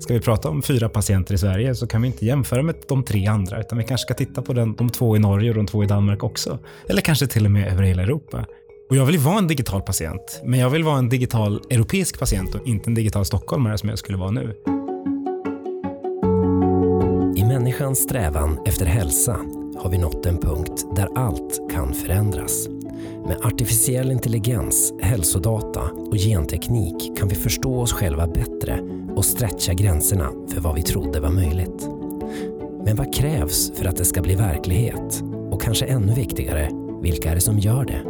Ska vi prata om fyra patienter i Sverige så kan vi inte jämföra med de tre andra, utan vi kanske ska titta på den, de två i Norge och de två i Danmark också. Eller kanske till och med över hela Europa. Och jag vill ju vara en digital patient, men jag vill vara en digital europeisk patient och inte en digital stockholmare som jag skulle vara nu. I människans strävan efter hälsa har vi nått en punkt där allt kan förändras. Med artificiell intelligens, hälsodata och genteknik kan vi förstå oss själva bättre och stretcha gränserna för vad vi trodde var möjligt. Men vad krävs för att det ska bli verklighet? Och kanske ännu viktigare, vilka är det som gör det?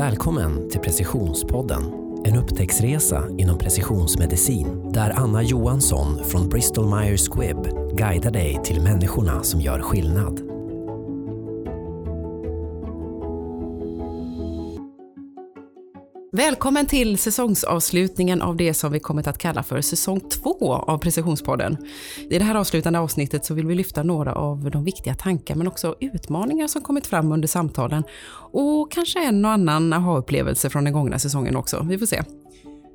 Välkommen till Precisionspodden, en upptäcktsresa inom precisionsmedicin där Anna Johansson från Bristol Myers Squibb guidar dig till människorna som gör skillnad. Välkommen till säsongsavslutningen av det som vi kommit att kalla för säsong två av Precisionspodden. I det här avslutande avsnittet så vill vi lyfta några av de viktiga tankar men också utmaningar som kommit fram under samtalen och kanske en och annan aha-upplevelse från den gångna säsongen också. Vi får se.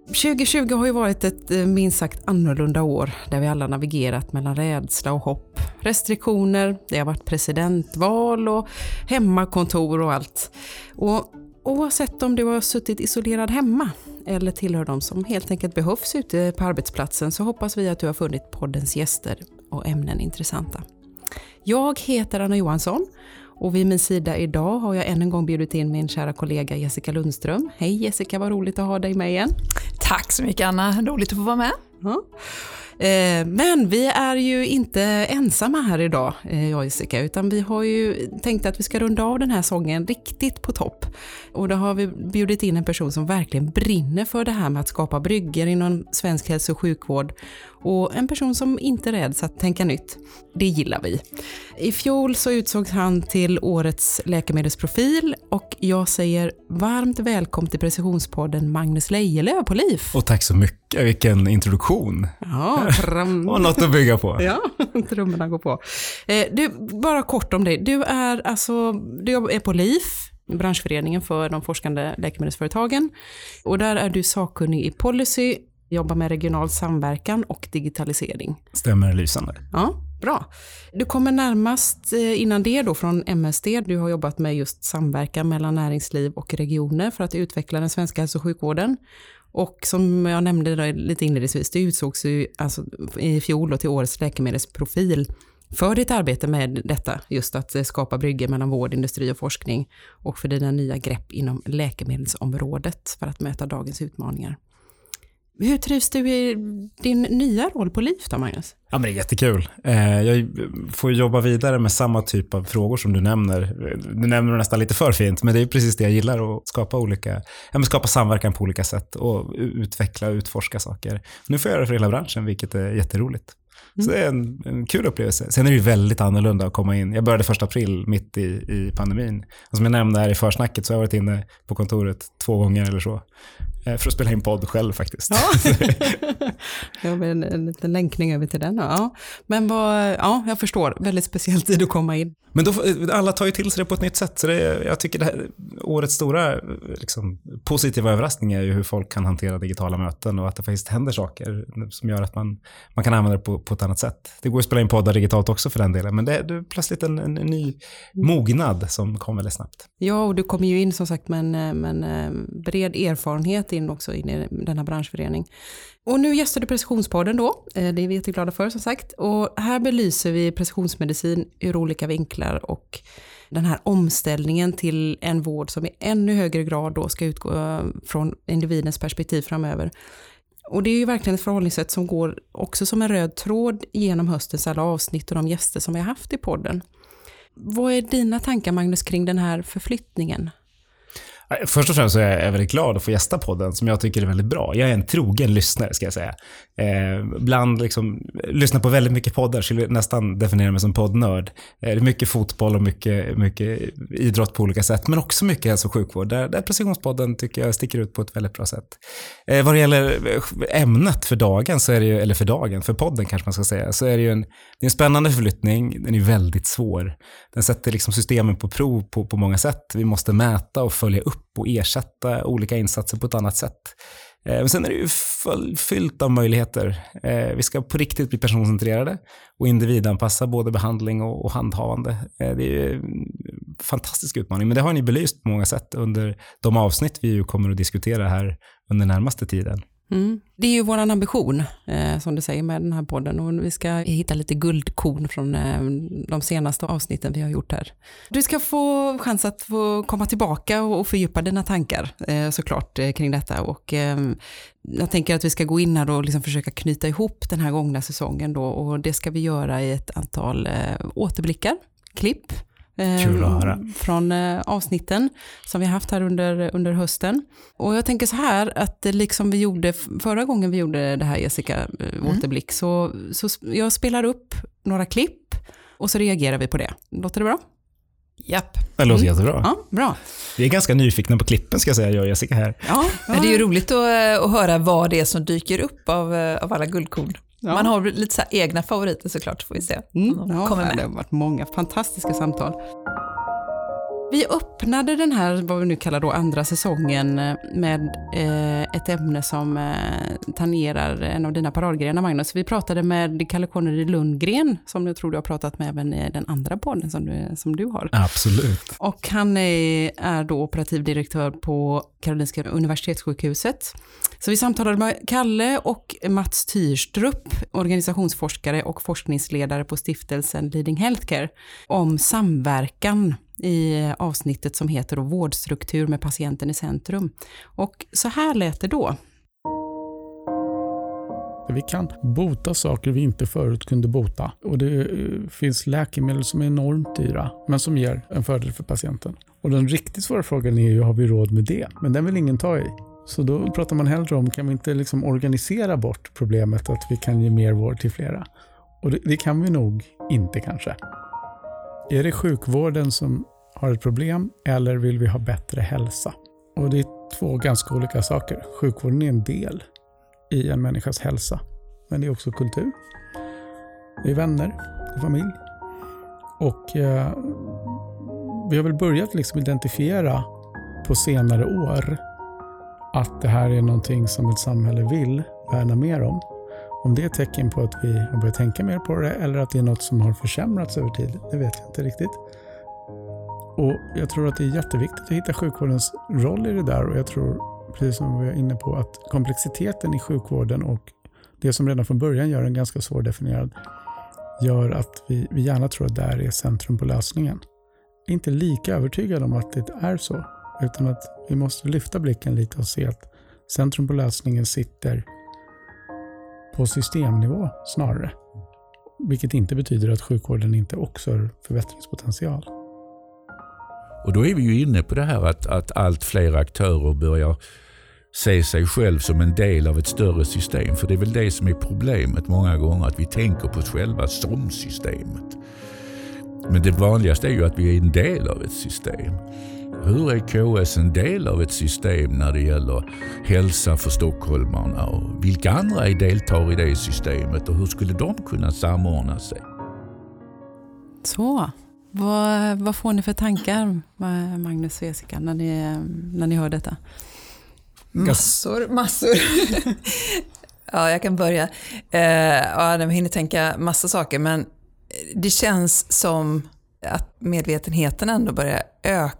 2020 har ju varit ett eh, minst sagt annorlunda år där vi alla navigerat mellan rädsla och hopp. Restriktioner, det har varit presidentval och hemmakontor och allt. Och Oavsett om du har suttit isolerad hemma eller tillhör de som helt enkelt behövs ute på arbetsplatsen så hoppas vi att du har funnit poddens gäster och ämnen intressanta. Jag heter Anna Johansson och vid min sida idag har jag än en gång bjudit in min kära kollega Jessica Lundström. Hej Jessica, vad roligt att ha dig med igen. Tack så mycket Anna, roligt att få vara med. Ja. Eh, men vi är ju inte ensamma här idag, eh, jag och Jessica, utan vi har ju tänkt att vi ska runda av den här sången riktigt på topp. Och då har vi bjudit in en person som verkligen brinner för det här med att skapa brygger inom svensk hälso och sjukvård och en person som inte räds att tänka nytt. Det gillar vi. I fjol så utsågs han till årets läkemedelsprofil och jag säger varmt välkommen till Precisionspodden Magnus Lejelöw på LIF. Och tack så mycket, vilken introduktion. Ja, tram... och något att bygga på. ja, trummorna går på. Eh, du, bara kort om dig. Du är, alltså, du är på LIF, branschföreningen för de forskande läkemedelsföretagen. Och där är du sakkunnig i policy, jobbar med regional samverkan och digitalisering. Stämmer lysande. Ja, bra. Du kommer närmast eh, innan det då från MSD. Du har jobbat med just samverkan mellan näringsliv och regioner för att utveckla den svenska hälso och sjukvården. Och som jag nämnde lite inledningsvis, du utsågs ju alltså i fjol till årets läkemedelsprofil för ditt arbete med detta, just att eh, skapa bryggor mellan vård, industri och forskning och för dina nya grepp inom läkemedelsområdet för att möta dagens utmaningar. Hur trivs du i din nya roll på LIF då, Magnus? Ja, men det är jättekul. Eh, jag får jobba vidare med samma typ av frågor som du nämner. Du nämner det nästan lite för fint, men det är precis det jag gillar, att skapa, olika, ja, skapa samverkan på olika sätt och utveckla och utforska saker. Nu får jag göra det för hela branschen, vilket är jätteroligt. Så det är en, en, kul upplevelse. Sen är det ju väldigt annorlunda att komma in. Jag började första april, mitt i, i pandemin. Och som jag nämnde här i försnacket så har jag varit inne på kontoret två gånger eller så. Eh, för att spela in podd själv faktiskt. Ja, jag har en, en liten länkning över till den. Ja. Men vad, ja, jag förstår. Väldigt speciell tid att komma in. Men då, alla tar ju till sig det på ett nytt sätt. Så det, jag tycker det här, årets stora liksom, positiva överraskning är ju hur folk kan hantera digitala möten och att det faktiskt händer saker som gör att man, man kan använda det på, på ett annat sätt. Det går att spela in poddar digitalt också för den delen, men det är plötsligt en, en, en ny mognad som kommer väldigt snabbt. Ja, och du kommer ju in som sagt med en, med en eh, bred erfarenhet in också in i denna branschförening. Och nu gästar du Precisionspodden då, eh, det är vi jätteglada för som sagt. Och här belyser vi precisionsmedicin ur olika vinklar och den här omställningen till en vård som i ännu högre grad då ska utgå eh, från individens perspektiv framöver. Och det är ju verkligen ett förhållningssätt som går också som en röd tråd genom höstens alla avsnitt och de gäster som vi har haft i podden. Vad är dina tankar Magnus kring den här förflyttningen? Först och främst så är jag väldigt glad att få gästa podden som jag tycker är väldigt bra. Jag är en trogen lyssnare ska jag säga. Eh, bland liksom, lyssnar på väldigt mycket poddar, skulle nästan definiera mig som poddnörd. Eh, det är mycket fotboll och mycket, mycket idrott på olika sätt, men också mycket hälso och sjukvård. Där, där Precisionspodden tycker jag sticker ut på ett väldigt bra sätt. Eh, vad det gäller eh, ämnet för dagen, så är det ju, eller för dagen, för podden kanske man ska säga, så är det ju en, det är en spännande förflyttning. Den är väldigt svår. Den sätter liksom systemen på prov på, på många sätt. Vi måste mäta och följa upp och ersätta olika insatser på ett annat sätt. Eh, men sen är det ju fyllt av möjligheter. Eh, vi ska på riktigt bli personcentrerade och individanpassa både behandling och handhavande. Eh, det är en fantastisk utmaning, men det har ni belyst på många sätt under de avsnitt vi kommer att diskutera här under närmaste tiden. Mm. Det är ju vår ambition, eh, som du säger, med den här podden. Och vi ska hitta lite guldkorn från eh, de senaste avsnitten vi har gjort här. Du ska få chans att få komma tillbaka och, och fördjupa dina tankar eh, såklart eh, kring detta. Och, eh, jag tänker att vi ska gå in här och liksom försöka knyta ihop den här gångna säsongen. Då, och det ska vi göra i ett antal eh, återblickar, klipp Kul att höra. från eh, avsnitten som vi har haft här under, under hösten. Och jag tänker så här att liksom vi gjorde förra gången vi gjorde det här Jessica, eh, mm. återblick, så, så jag spelar upp några klipp och så reagerar vi på det. Låter det bra? Japp. Det låter mm. jättebra. Ja, bra. Vi är ganska nyfikna på klippen ska jag säga, jag och Jessica här. Ja, ja. Det är ju roligt att, eh, att höra vad det är som dyker upp av, av alla guldkorn. Ja. Man har lite så egna favoriter såklart, får vi se. Mm, ja. Det har varit många fantastiska samtal. Vi öppnade den här, vad vi nu kallar då andra säsongen, eh, med eh, ett ämne som eh, tangerar en av dina paradgrenar, Magnus. Vi pratade med Kalle Connery Lundgren, som jag tror du har pratat med även i den andra podden som du, som du har. Absolut. Och han är, är då operativ direktör på Karolinska Universitetssjukhuset. Så vi samtalade med Kalle och Mats Tyrstrup, organisationsforskare och forskningsledare på stiftelsen Leading Healthcare, om samverkan i avsnittet som heter Vårdstruktur med patienten i centrum. Och så här lät det då. Vi kan bota saker vi inte förut kunde bota. Och Det eh, finns läkemedel som är enormt dyra, men som ger en fördel för patienten. Och Den riktigt svåra frågan är ju, har vi råd med det? Men den vill ingen ta i. Så då pratar man hellre om, kan vi inte liksom organisera bort problemet att vi kan ge mer vård till flera? Och det, det kan vi nog inte kanske. Är det sjukvården som har ett problem eller vill vi ha bättre hälsa? Och Det är två ganska olika saker. Sjukvården är en del i en människas hälsa, men det är också kultur. Det är vänner, det är familj. Och eh, vi har väl börjat liksom identifiera på senare år att det här är någonting som ett samhälle vill värna mer om. Om det är ett tecken på att vi har börjat tänka mer på det eller att det är något som har försämrats över tid, det vet jag inte riktigt. Och Jag tror att det är jätteviktigt att hitta sjukvårdens roll i det där och jag tror, precis som vi var inne på, att komplexiteten i sjukvården och det som redan från början gör den ganska svårdefinierad gör att vi, vi gärna tror att där är centrum på lösningen. Jag är inte lika övertygad om att det är så, utan att vi måste lyfta blicken lite och se att centrum på lösningen sitter på systemnivå snarare. Vilket inte betyder att sjukvården inte också har förbättringspotential. Och då är vi ju inne på det här att, att allt fler aktörer börjar se sig själv som en del av ett större system. För det är väl det som är problemet många gånger, att vi tänker på oss själva som systemet. Men det vanligaste är ju att vi är en del av ett system. Hur är KS en del av ett system när det gäller hälsa för stockholmarna? Och vilka andra deltar i det systemet och hur skulle de kunna samordna sig? Så, vad, vad får ni för tankar, Magnus och Jessica, när ni, när ni hör detta? Massor, massor. ja, jag kan börja. Eh, ja, jag hinner tänka massa saker, men det känns som att medvetenheten ändå börjar öka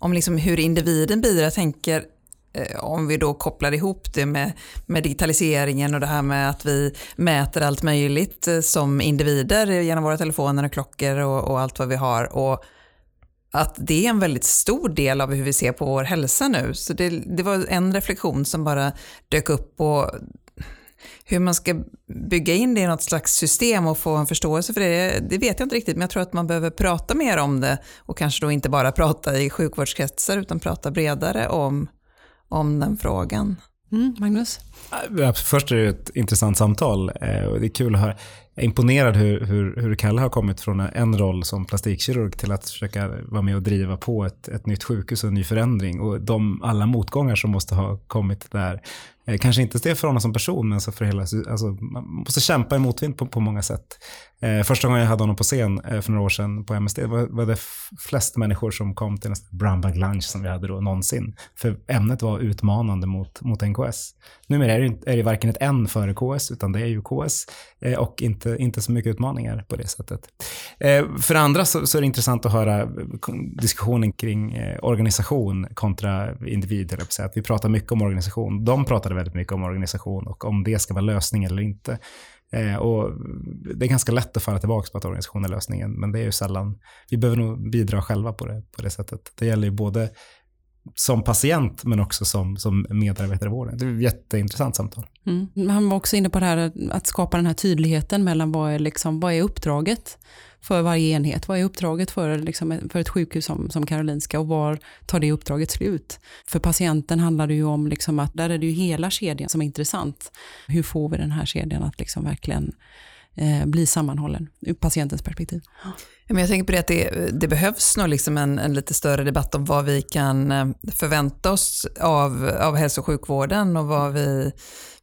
om liksom hur individen bidrar. Tänker eh, om vi då kopplar ihop det med, med, digitaliseringen och det här med att vi mäter allt möjligt eh, som individer genom våra telefoner och klockor och, och, allt vad vi har. Och att det är en väldigt stor del av hur vi ser på vår hälsa nu. Så det, det var en reflektion som bara dök upp och hur man ska bygga in det i något slags system och få en förståelse för det, det vet jag inte riktigt, men jag tror att man behöver prata mer om det och kanske då inte bara prata i sjukvårdskretsar utan prata bredare om, om den frågan. Mm, Magnus? Först är det ett intressant samtal och det är kul att höra är imponerad hur, hur, hur Kalle har kommit från en roll som plastikkirurg till att försöka vara med och driva på ett, ett nytt sjukhus och en ny förändring. Och de alla motgångar som måste ha kommit där Eh, kanske inte det för honom som person, men så för hela, alltså, man måste kämpa i motvind på, på många sätt. Eh, första gången jag hade honom på scen eh, för några år sedan på MSD var, var det flest människor som kom till nästan brown bag lunch som vi hade då någonsin. För ämnet var utmanande mot, mot NKS. Numera är det, är det varken ett N före KS, utan det är ju KS eh, och inte, inte så mycket utmaningar på det sättet. Eh, för andra så, så, är det intressant att höra eh, diskussionen kring eh, organisation kontra individ. Eller vi pratar mycket om organisation. De pratade väldigt mycket om organisation och om det ska vara lösning eller inte. Eh, och det är ganska lätt att falla tillbaka på att organisation är lösningen, men det är ju sällan. Vi behöver nog bidra själva på det, på det sättet. Det gäller ju både som patient men också som, som medarbetare i vården. Det är ett jätteintressant samtal. Mm. Han var också inne på det här att skapa den här tydligheten mellan vad är, liksom, vad är uppdraget för varje enhet. Vad är uppdraget för, liksom, för ett sjukhus som, som Karolinska och var tar det uppdraget slut? För patienten handlar det ju om liksom att där är det ju hela kedjan som är intressant. Hur får vi den här kedjan att liksom verkligen eh, bli sammanhållen ur patientens perspektiv? Men jag tänker på det att det, det behövs nog liksom en, en, lite större debatt om vad vi kan eh, förvänta oss av, av hälso och sjukvården och vad vi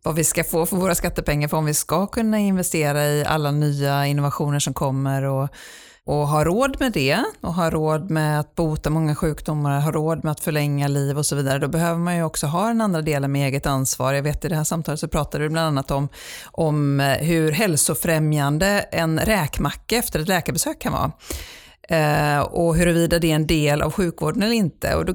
vad vi ska få för våra skattepengar för om vi ska kunna investera i alla nya innovationer som kommer och, och ha råd med det och ha råd med att bota många sjukdomar, ha råd med att förlänga liv och så vidare, då behöver man ju också ha den andra delen med eget ansvar. Jag vet i det här samtalet så pratade du bland annat om, om eh, hur hälsofrämjande en räkmacka efter ett läkarbesök kan vara. Eh, och huruvida det är en del av sjukvården eller inte. Och då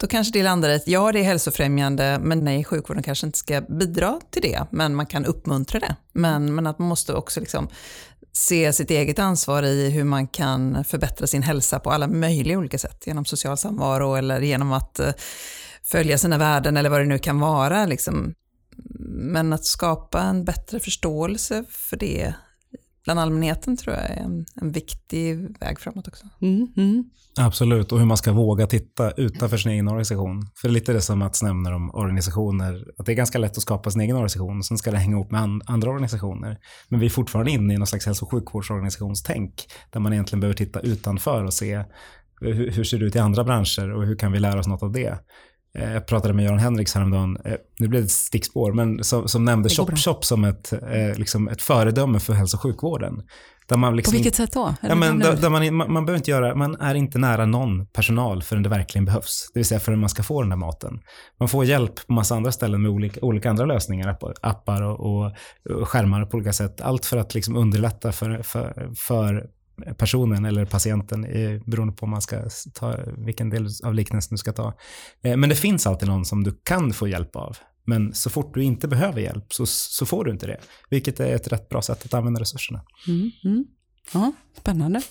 då kanske det landar i att ja, det är hälsofrämjande, men nej, sjukvården kanske inte ska bidra till det, men man kan uppmuntra det. Men, men att man måste också liksom se sitt eget ansvar i hur man kan förbättra sin hälsa på alla möjliga olika sätt, genom social samvaro eller genom att eh, följa sina värden eller vad det nu kan vara. Liksom. Men att skapa en bättre förståelse för det bland allmänheten tror jag är en, en viktig väg framåt också. Mm, mm. Absolut, och hur man ska våga titta utanför sin egen organisation. För det är lite det som Mats nämner om organisationer, att det är ganska lätt att skapa sin egen organisation och sen ska det hänga ihop med and andra organisationer. Men vi är fortfarande inne i någon slags hälso och sjukvårdsorganisationstänk där man egentligen behöver titta utanför och se hur, hur ser det ut i andra branscher och hur kan vi lära oss något av det. Eh, jag pratade med Göran Henriks häromdagen, eh, nu blev det ett stickspår, men som, som nämnde Chop Chop som ett, eh, liksom ett föredöme för hälso och sjukvården. Där man liksom, På vilket sätt då? Ja, men, där, där man, man, man, behöver inte göra, man är inte nära någon personal förrän det verkligen behövs. Det vill säga förrän man ska få den där maten. Man får hjälp på massa andra ställen med olika, olika andra lösningar, appar och, och, och skärmar på olika sätt. Allt för att liksom underlätta för, för, för personen eller patienten eh, beroende på om man ska ta, vilken del av liknelsen du ska ta. Eh, men det finns alltid någon som du kan få hjälp av. Men så fort du inte behöver hjälp så, så får du inte det. Vilket är ett rätt bra sätt att använda resurserna. Mm, mm. Ja, spännande.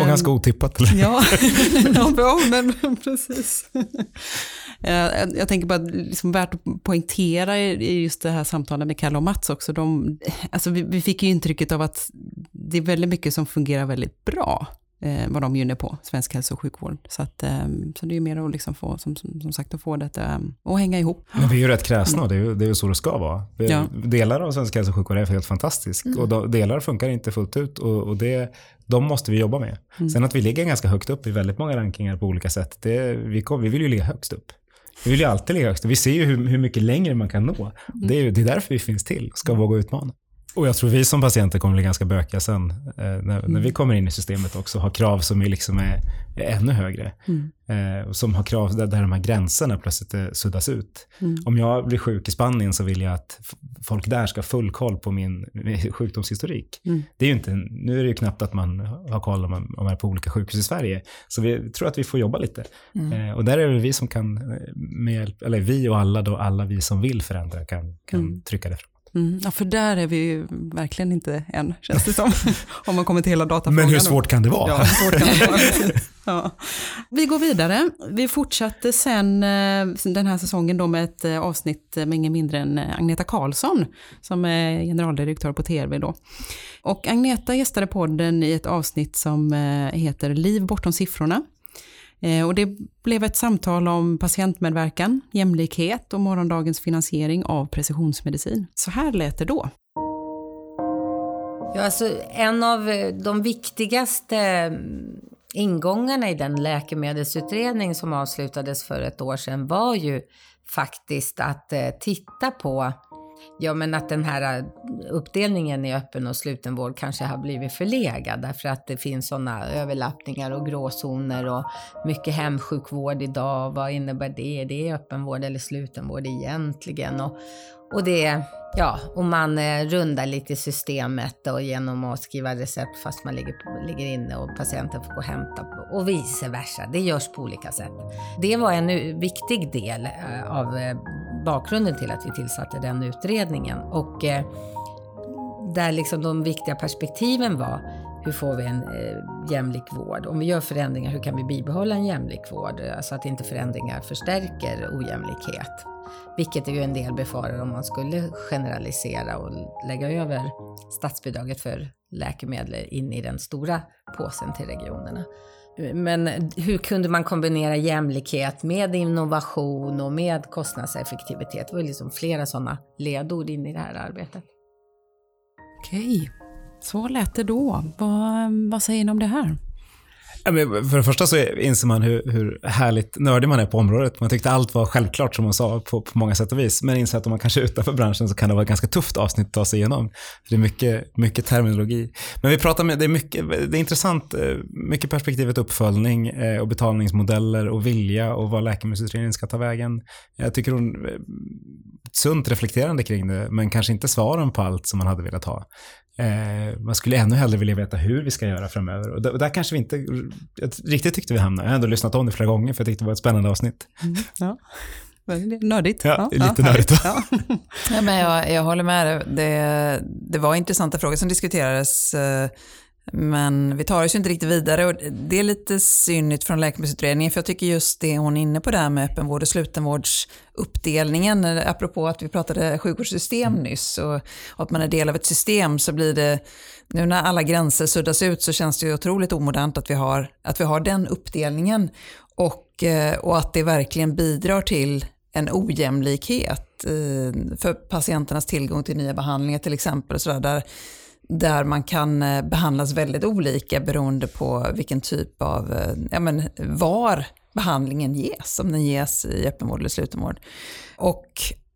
Och ganska otippat. Eller? Ja, ja men precis. Jag, jag tänker bara liksom värt att poängtera i just det här samtalet med Kalle och Mats också. De, alltså vi, vi fick ju intrycket av att det är väldigt mycket som fungerar väldigt bra eh, vad de är på, svensk hälso och sjukvård. Så, att, eh, så det är mer att liksom få, som, som, som, sagt, att få detta um, att hänga ihop. Men vi är ju rätt kräsna det är ju, det är ju så det ska vara. Ja. Delar av svensk hälso och sjukvård är helt fantastisk mm. och de, delar funkar inte fullt ut och, och det, de måste vi jobba med. Mm. Sen att vi ligger ganska högt upp i väldigt många rankingar på olika sätt, det, vi, vi vill ju ligga högst upp. Vi vill ju alltid ligga högst. Vi ser ju hur, hur mycket längre man kan nå. Mm. Det, är, det är därför vi finns till, ska våga utmana. Och jag tror vi som patienter kommer bli ganska bökiga sen. Eh, när, när, vi mm. kommer in i systemet också. Har krav som är, liksom är, är ännu högre. Mm. Eh, som har krav där, där de här gränserna plötsligt eh, suddas ut. Mm. Om jag blir sjuk i Spanien så vill jag att folk där ska ha full koll på min sjukdomshistorik. Mm. Det är ju inte, nu är det ju knappt att man har koll om man, om man är på olika sjukhus i Sverige. Så vi tror att vi får jobba lite. Mm. Eh, och där är det vi som kan, eh, med hjälp, eller vi och alla då, alla vi som vill förändra kan, kan mm. trycka det fram. Mm, ja, för där är vi ju verkligen inte än, känns det som. om man kommer till hela datafrågan. Men hur svårt kan det vara? Ja, svårt kan det vara. ja. Vi går vidare. Vi fortsatte sen eh, den här säsongen då med ett eh, avsnitt med ingen mindre än eh, Agneta Karlsson, som är generaldirektör på TRV då. Och Agneta gästade podden i ett avsnitt som heter Liv bortom siffrorna. Eh, och det blev ett samtal om patientmedverkan, jämlikhet och morgondagens finansiering av precisionsmedicin. Så här lät det då. Ja, alltså, en av eh, de viktigaste mm, ingångarna i den läkemedelsutredning som avslutades för ett år sedan var ju faktiskt att eh, titta på Ja, men att den här äh, uppdelningen i öppen och sluten vård kanske har blivit förlegad därför att det finns sådana överlappningar och gråzoner och mycket hemsjukvård idag. Vad innebär det? Det är öppenvård eller slutenvård egentligen? Och, och det Ja, och man äh, rundar lite i systemet och genom att skriva recept fast man ligger, ligger inne och patienten får gå och hämta och vice versa. Det görs på olika sätt. Det var en viktig del äh, av bakgrunden till att vi tillsatte den utredningen och eh, där liksom de viktiga perspektiven var hur får vi en eh, jämlik vård? Om vi gör förändringar, hur kan vi bibehålla en jämlik vård? Så att inte förändringar förstärker ojämlikhet. Vilket är ju en del befarar om man skulle generalisera och lägga över statsbidraget för läkemedel in i den stora påsen till regionerna. Men hur kunde man kombinera jämlikhet med innovation och med kostnadseffektivitet? Det var liksom flera sådana ledord in i det här arbetet. Okej, så lät det då. Vad, vad säger ni om det här? För det första så inser man hur, hur härligt nördig man är på området. Man tyckte allt var självklart som hon sa på, på många sätt och vis. Men inser att om man kanske är utanför branschen så kan det vara ett ganska tufft avsnitt att ta sig igenom. Det är mycket, mycket terminologi. Men vi pratar med, det är, mycket, det är intressant, eh, mycket perspektivet uppföljning eh, och betalningsmodeller och vilja och vad läkemedelsutredningen ska ta vägen. Jag tycker hon eh, sunt reflekterande kring det, men kanske inte svaren på allt som man hade velat ha. Eh, man skulle ännu hellre vilja veta hur vi ska göra framöver. Och där, och där kanske vi inte riktigt tyckte vi hamnade. Jag har ändå lyssnat om det flera gånger för jag tyckte det var ett spännande avsnitt. Mm, ja. Nördigt. Ja, ja lite ja, nördigt. Ja. ja. men jag, jag håller med. Det, det var intressanta frågor som diskuterades. Men vi tar oss ju inte riktigt vidare och det är lite synligt från läkemedelsutredningen för jag tycker just det hon är inne på där med öppenvård och slutenvårdsuppdelningen, apropå att vi pratade sjukvårdssystem mm. nyss och, att man är del av ett system så blir det, nu när alla gränser suddas ut så känns det ju otroligt omodernt att vi har, att vi har den uppdelningen och, eh, och att det verkligen bidrar till en ojämlikhet för patienternas tillgång till nya behandlingar till exempel. Så där, där man kan eh, behandlas väldigt olika beroende på vilken typ av, eh, ja men var behandlingen ges, om den ges i öppenvård eller slutenvård. Och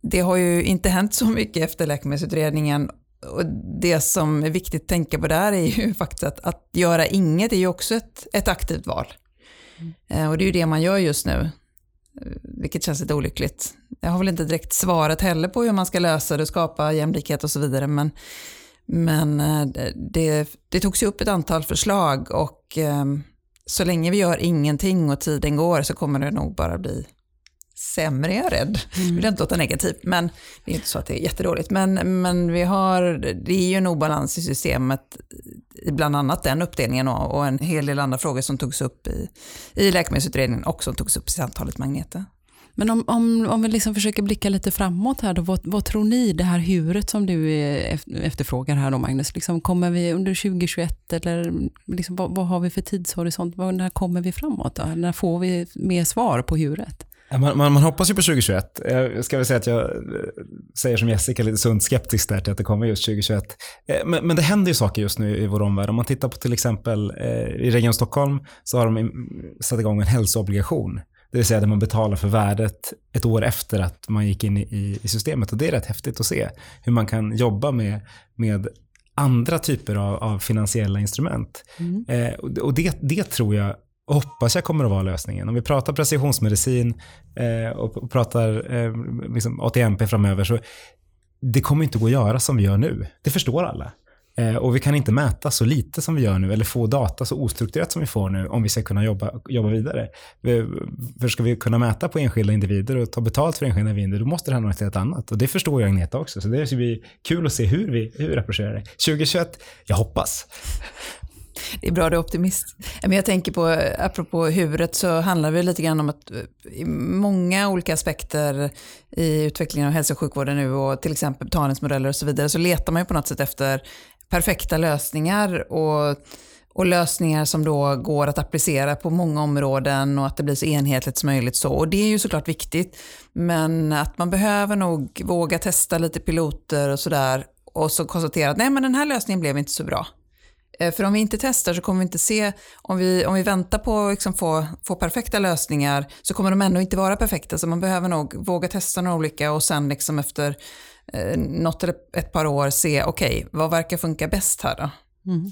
det har ju inte hänt så mycket efter läkemedelsutredningen och det som är viktigt att tänka på där är ju faktiskt att, att göra inget är ju också ett, ett aktivt val. Mm. Och det är ju det man gör just nu, vilket känns lite olyckligt. Jag har väl inte direkt svaret heller på hur man ska lösa det och skapa jämlikhet och så vidare, men men eh, det, det togs upp ett antal förslag och ehm, så länge vi gör ingenting och tiden går så kommer det nog bara bli sämre, är jag rädd. Mm. Vill inte låta negativt, men det är inte så att det är jättedåligt. Men, men vi har, det är ju en obalans i systemet i bland annat den uppdelningen och, och en hel del andra frågor som togs upp i, i läkemedelsutredningen och som togs upp i samtalet Magneter. Men om, om, om vi liksom försöker blicka lite framåt här, då, vad, vad tror ni, det här huret som du eh, efterfrågar här då Magnus, liksom, kommer vi under 2021 eller liksom, vad, vad har vi för tidshorisont? När kommer vi framåt? Då? När får vi mer svar på huret? Man, man, man, hoppas ju på 2021. Eh, jag ska väl säga att jag eh, säger som Jessica lite sunt skeptisk där till att det kommer just 2021. Men, men, det händer ju saker just nu i vår omvärld. Om man tittar på till exempel i Region Stockholm så har de satt igång en hälsoobligation. Det vill säga där man betalar för värdet ett år efter att man gick in i, i systemet. Och det är rätt häftigt att se hur man kan jobba med, med andra typer av, av finansiella instrument. Mm. Eh, och det, det tror jag och hoppas jag kommer att vara lösningen. Om vi pratar precisionsmedicin eh, och pratar eh, liksom ATMP framöver så det kommer inte gå att göra som vi gör nu. Det förstår alla. Eh, och vi kan inte mäta så lite som vi gör nu eller få data så ostrukturerat som vi får nu om vi ska kunna jobba, jobba vidare. För ska vi kunna mäta på enskilda individer och ta betalt för enskilda individer då måste det handla om något helt annat. Och det förstår ju Agneta också. Så det ska bli kul att se hur vi, hur vi rapporterar det. 2021, jag hoppas. Det är bra, du är optimist. Men jag tänker på, apropå huvudet, så handlar det lite grann om att eh, i många olika aspekter i utvecklingen av hälso och sjukvården nu och till exempel betalningsmodeller och så vidare, så letar man ju på något sätt efter perfekta lösningar och, och lösningar som då går att applicera på många områden och att det blir så enhetligt som möjligt. Så. Och det är ju såklart viktigt, men att man behöver nog våga testa lite piloter och sådär och så konstatera att nej men den här lösningen blev inte så bra. Eh, för om vi inte testar så kommer vi inte se, om vi, om vi väntar på att liksom få, få perfekta lösningar så kommer de ändå inte vara perfekta. Så man behöver nog våga testa några olika och sen liksom efter eh, något eller ett par år se, okej, okay, vad verkar funka bäst här då? Mm.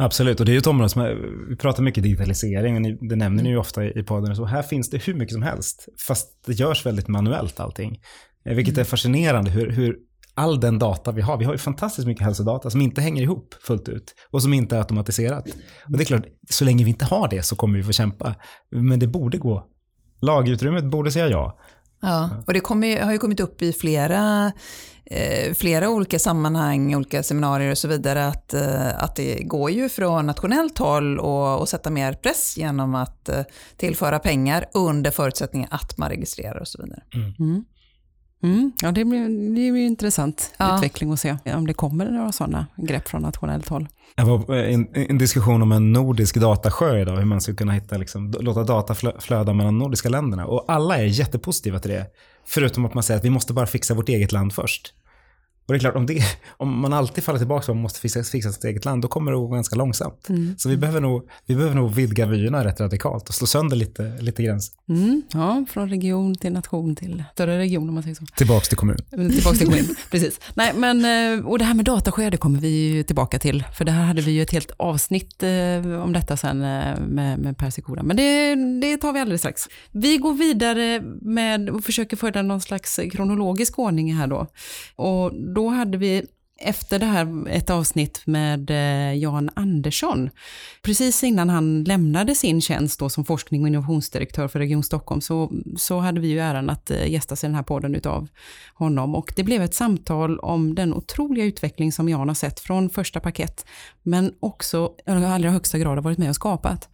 Absolut, och det är ju ett område som, vi pratar mycket digitalisering, och det nämner ni ju ofta i podden, så här finns det hur mycket som helst, fast det görs väldigt manuellt allting. Eh, vilket är fascinerande hur, hur all den data vi har, vi har ju fantastiskt mycket hälsodata som inte hänger ihop fullt ut och som inte är automatiserat. Och det är klart, så länge vi inte har det så kommer vi få kämpa. Men det borde gå. Lagutrymmet borde säga ja. Ja, och det kommer, har ju kommit upp i flera, eh, flera olika sammanhang, olika seminarier och så vidare, att, eh, att det går ju från nationellt håll att sätta mer press genom att eh, tillföra pengar under förutsättning att man registrerar och så vidare. Mm. Mm. Mm, ja, det blir, det blir intressant ja. utveckling att se om det kommer några sådana grepp från nationellt håll. Jag var på en, en diskussion om en nordisk datasjö idag, hur man ska kunna hitta, liksom, låta data flöda mellan de nordiska länderna. Och alla är jättepositiva till det. Förutom att man säger att vi måste bara fixa vårt eget land först. Och det är klart, om, det, om man alltid faller tillbaka på att man måste fixa, fixa sitt eget land, då kommer det att gå ganska långsamt. Mm. Så vi behöver, nog, vi behöver nog vidga vyerna rätt radikalt och slå sönder lite, lite gränser. Mm. Ja, från region till nation till större region om man säger så. Tillbaks till kommun. Tillbaks till kommun, precis. Nej, men, eh, och det här med datasjö, det kommer vi ju tillbaka till. För det här hade vi ju ett helt avsnitt eh, om detta sen eh, med, med Per Sikora. Men det, det tar vi alldeles strax. Vi går vidare med och försöker föra någon slags kronologisk ordning här då. Och då hade vi efter det här ett avsnitt med eh, Jan Andersson. Precis innan han lämnade sin tjänst då som forskning och innovationsdirektör för Region Stockholm så, så hade vi ju äran att eh, gästas i den här podden utav honom och det blev ett samtal om den otroliga utveckling som Jan har sett från första paket men också i allra högsta grad har varit med och skapat.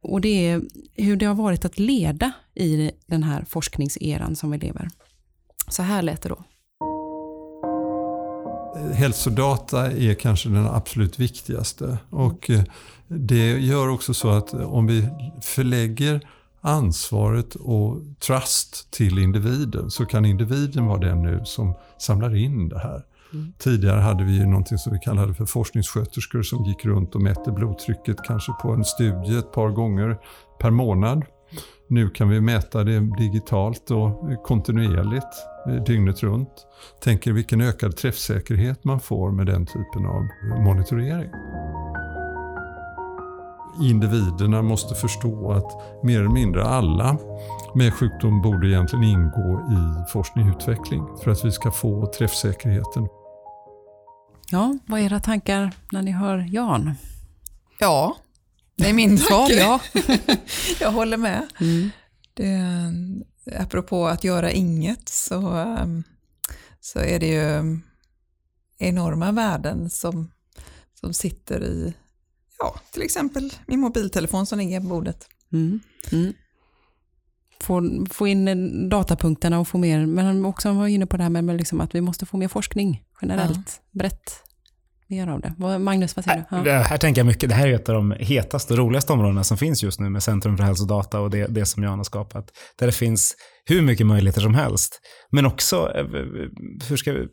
Och det är hur det har varit att leda i den här forskningseran som vi lever. Så här lät det då hälsodata är kanske den absolut viktigaste. Och eh, det gör också så att om vi förlägger ansvaret och trust till individen så kan individen vara den nu som samlar in det här. Mm. Tidigare hade vi ju någonting som vi kallade för forskningssköterskor som gick runt och mätte blodtrycket kanske på en studie ett par gånger per månad. Nu kan vi mäta det digitalt och kontinuerligt eh, dygnet runt. Tänker vilken ökad träffsäkerhet man får med den typen av monitorering. Individerna måste förstå att mer eller mindre alla med sjukdom borde egentligen ingå i forskning och utveckling för att vi ska få träffsäkerheten. Ja, vad är era tankar när ni hör Jan? Ja, det är min svar, ja. jag håller med. Mm. Det, apropå att göra inget så, um, så är det ju enorma värden som, som sitter i ja, till exempel min mobiltelefon som ligger på bordet. Mm. Mm. Få, få in datapunkterna och få mer, men också var inne på det här med liksom att vi måste få mer forskning generellt, ja. brett mer av det. Magnus, vad säger du? Ja. Här tänker jag mycket, det här är ett av de hetaste och roligaste områdena som finns just nu med Centrum för hälsodata och det, det som Jan har skapat. Där det finns hur mycket möjligheter som helst. Men också, eh, hur ska vi,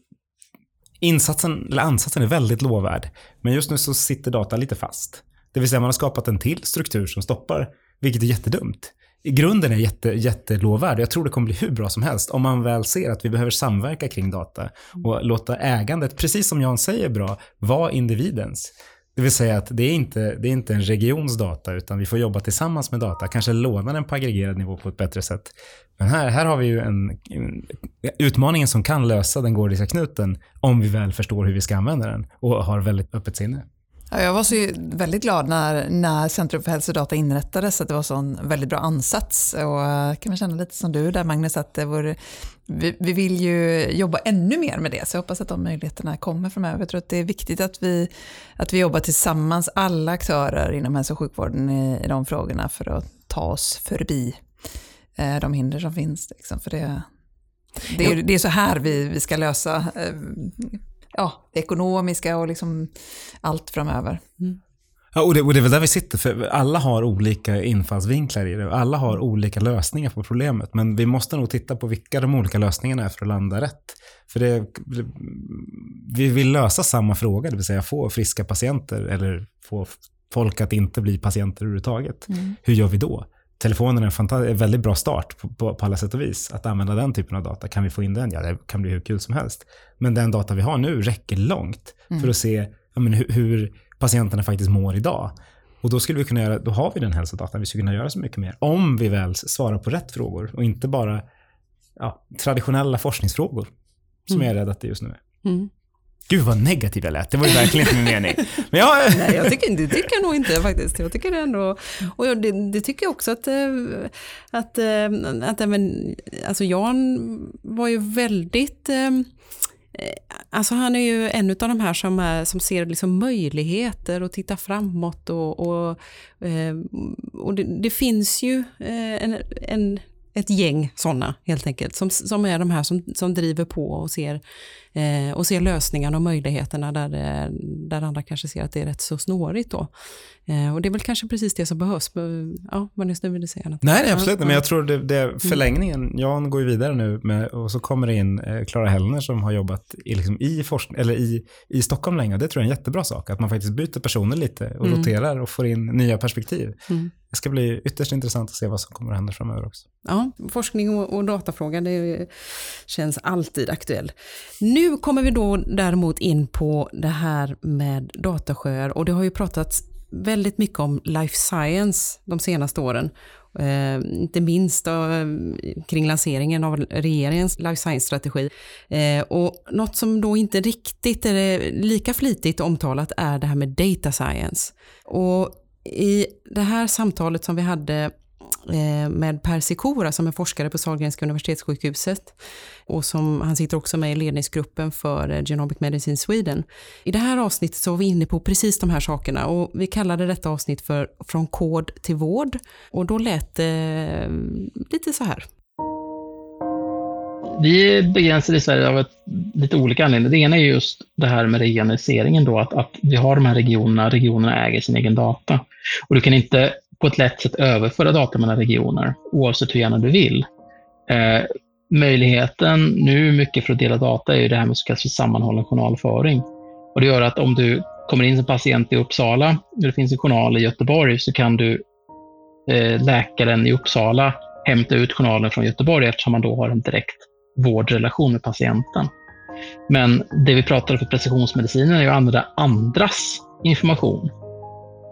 insatsen, eller ansatsen är väldigt lovvärd. Men just nu så sitter data lite fast. Det vill säga man har skapat en till struktur som stoppar, vilket är jättedumt i grunden är jätte, jättelovvärd. Jag tror det kommer bli hur bra som helst om man väl ser att vi behöver samverka kring data och låta ägandet, precis som Jan säger bra, vara individens. Det vill säga att det är inte, det är inte en regions data utan vi får jobba tillsammans med data, kanske låna den på aggregerad nivå på ett bättre sätt. Men här, här har vi ju en, en utmaningen som kan lösa den gordiska knuten om vi väl förstår hur vi ska använda den och har väldigt öppet sinne. Ja, jag var så väldigt glad när, när Centrum för hälsodata inrättades, att det var en väldigt bra ansats. Och eh, kan man känna lite som du där Magnus, att det vore, vi, vi vill ju jobba ännu mer med det, så jag hoppas att de möjligheterna kommer framöver. Jag tror att det är viktigt att vi, att vi jobbar tillsammans, alla aktörer inom hälso och sjukvården i, i de frågorna för att ta oss förbi eh, de hinder som finns. Liksom, för det, det, är, det är så här vi, vi ska lösa eh, ja, det ekonomiska och liksom allt framöver. Mm. Ja, och det, och det är väl där vi sitter, för alla har olika infallsvinklar i det. Alla har olika lösningar på problemet. Men vi måste nog titta på vilka de olika lösningarna är för att landa rätt. För det, vi vill lösa samma fråga, det vill säga få friska patienter eller få folk att inte bli patienter överhuvudtaget. Mm. Hur gör vi då? Telefonen är en, en väldigt bra start på, på, på, alla sätt och vis. Att använda den typen av data. Kan vi få in den? Ja, det kan bli hur kul som helst. Men den data vi har nu räcker långt mm. för att se ja, men hur, hur patienterna faktiskt mår idag. Och då skulle vi kunna göra, då har vi den hälsodatan, vi skulle kunna göra så mycket mer. Om vi väl svarar på rätt frågor och inte bara ja, traditionella forskningsfrågor. Som mm. jag är rädd att det just nu är. Mm. Gud vad negativ jag lät, det var ju verkligen inte min mening. Men jag... Nej, jag tycker, det tycker jag nog inte faktiskt. Jag tycker det ändå, och det, det tycker jag också att, eh, att, eh, att även, alltså Jan var ju väldigt eh, Alltså han är ju en av de här som, är, som ser liksom möjligheter och tittar framåt. Och, och, och det, det finns ju en, en, ett gäng sådana helt enkelt, som, som är de här som, som driver på och ser eh, och ser lösningarna och möjligheterna där, eh, där andra kanske ser att det är rätt så snårigt. Då. Eh, och det är väl kanske precis det som behövs. Ja, vad ni ville säga något. Nej, nej absolut ja, men jag tror det, det mm. förlängningen, Jan går ju vidare nu med, och så kommer det in eh, Klara Hellner som har jobbat i, liksom, i, forskning, eller i, i Stockholm länge. Det tror jag är en jättebra sak, att man faktiskt byter personer lite och mm. roterar och får in nya perspektiv. Mm. Det ska bli ytterst intressant att se vad som kommer att hända framöver också. Ja, forskning och, och datafrågan, det känns alltid aktuell. Nu nu kommer vi då däremot in på det här med datasjöar och det har ju pratats väldigt mycket om life science de senaste åren. Eh, inte minst då, eh, kring lanseringen av regeringens life science-strategi. Eh, och något som då inte riktigt är lika flitigt omtalat är det här med data science. Och i det här samtalet som vi hade Eh, med Per Sikora som är forskare på Sahlgrenska universitetssjukhuset och som, han sitter också med i ledningsgruppen för eh, Genomic Medicine Sweden. I det här avsnittet så var vi inne på precis de här sakerna och vi kallade detta avsnitt för Från kod till vård och då lät det eh, lite så här. Vi är begränsade i Sverige av ett, lite olika anledningar. Det ena är just det här med regionaliseringen då, att, att vi har de här regionerna, regionerna äger sin egen data. Och du kan inte på ett lätt sätt överföra data mellan regioner, oavsett hur gärna du vill. Eh, möjligheten nu mycket för att dela data är ju det här med så kallad sammanhållen journalföring. Och det gör att om du kommer in som patient i Uppsala och det finns en journal i Göteborg så kan du eh, läkaren i Uppsala hämta ut journalen från Göteborg eftersom man då har en direkt vårdrelation med patienten. Men det vi pratar om för precisionsmedicinen är ju att använda andras information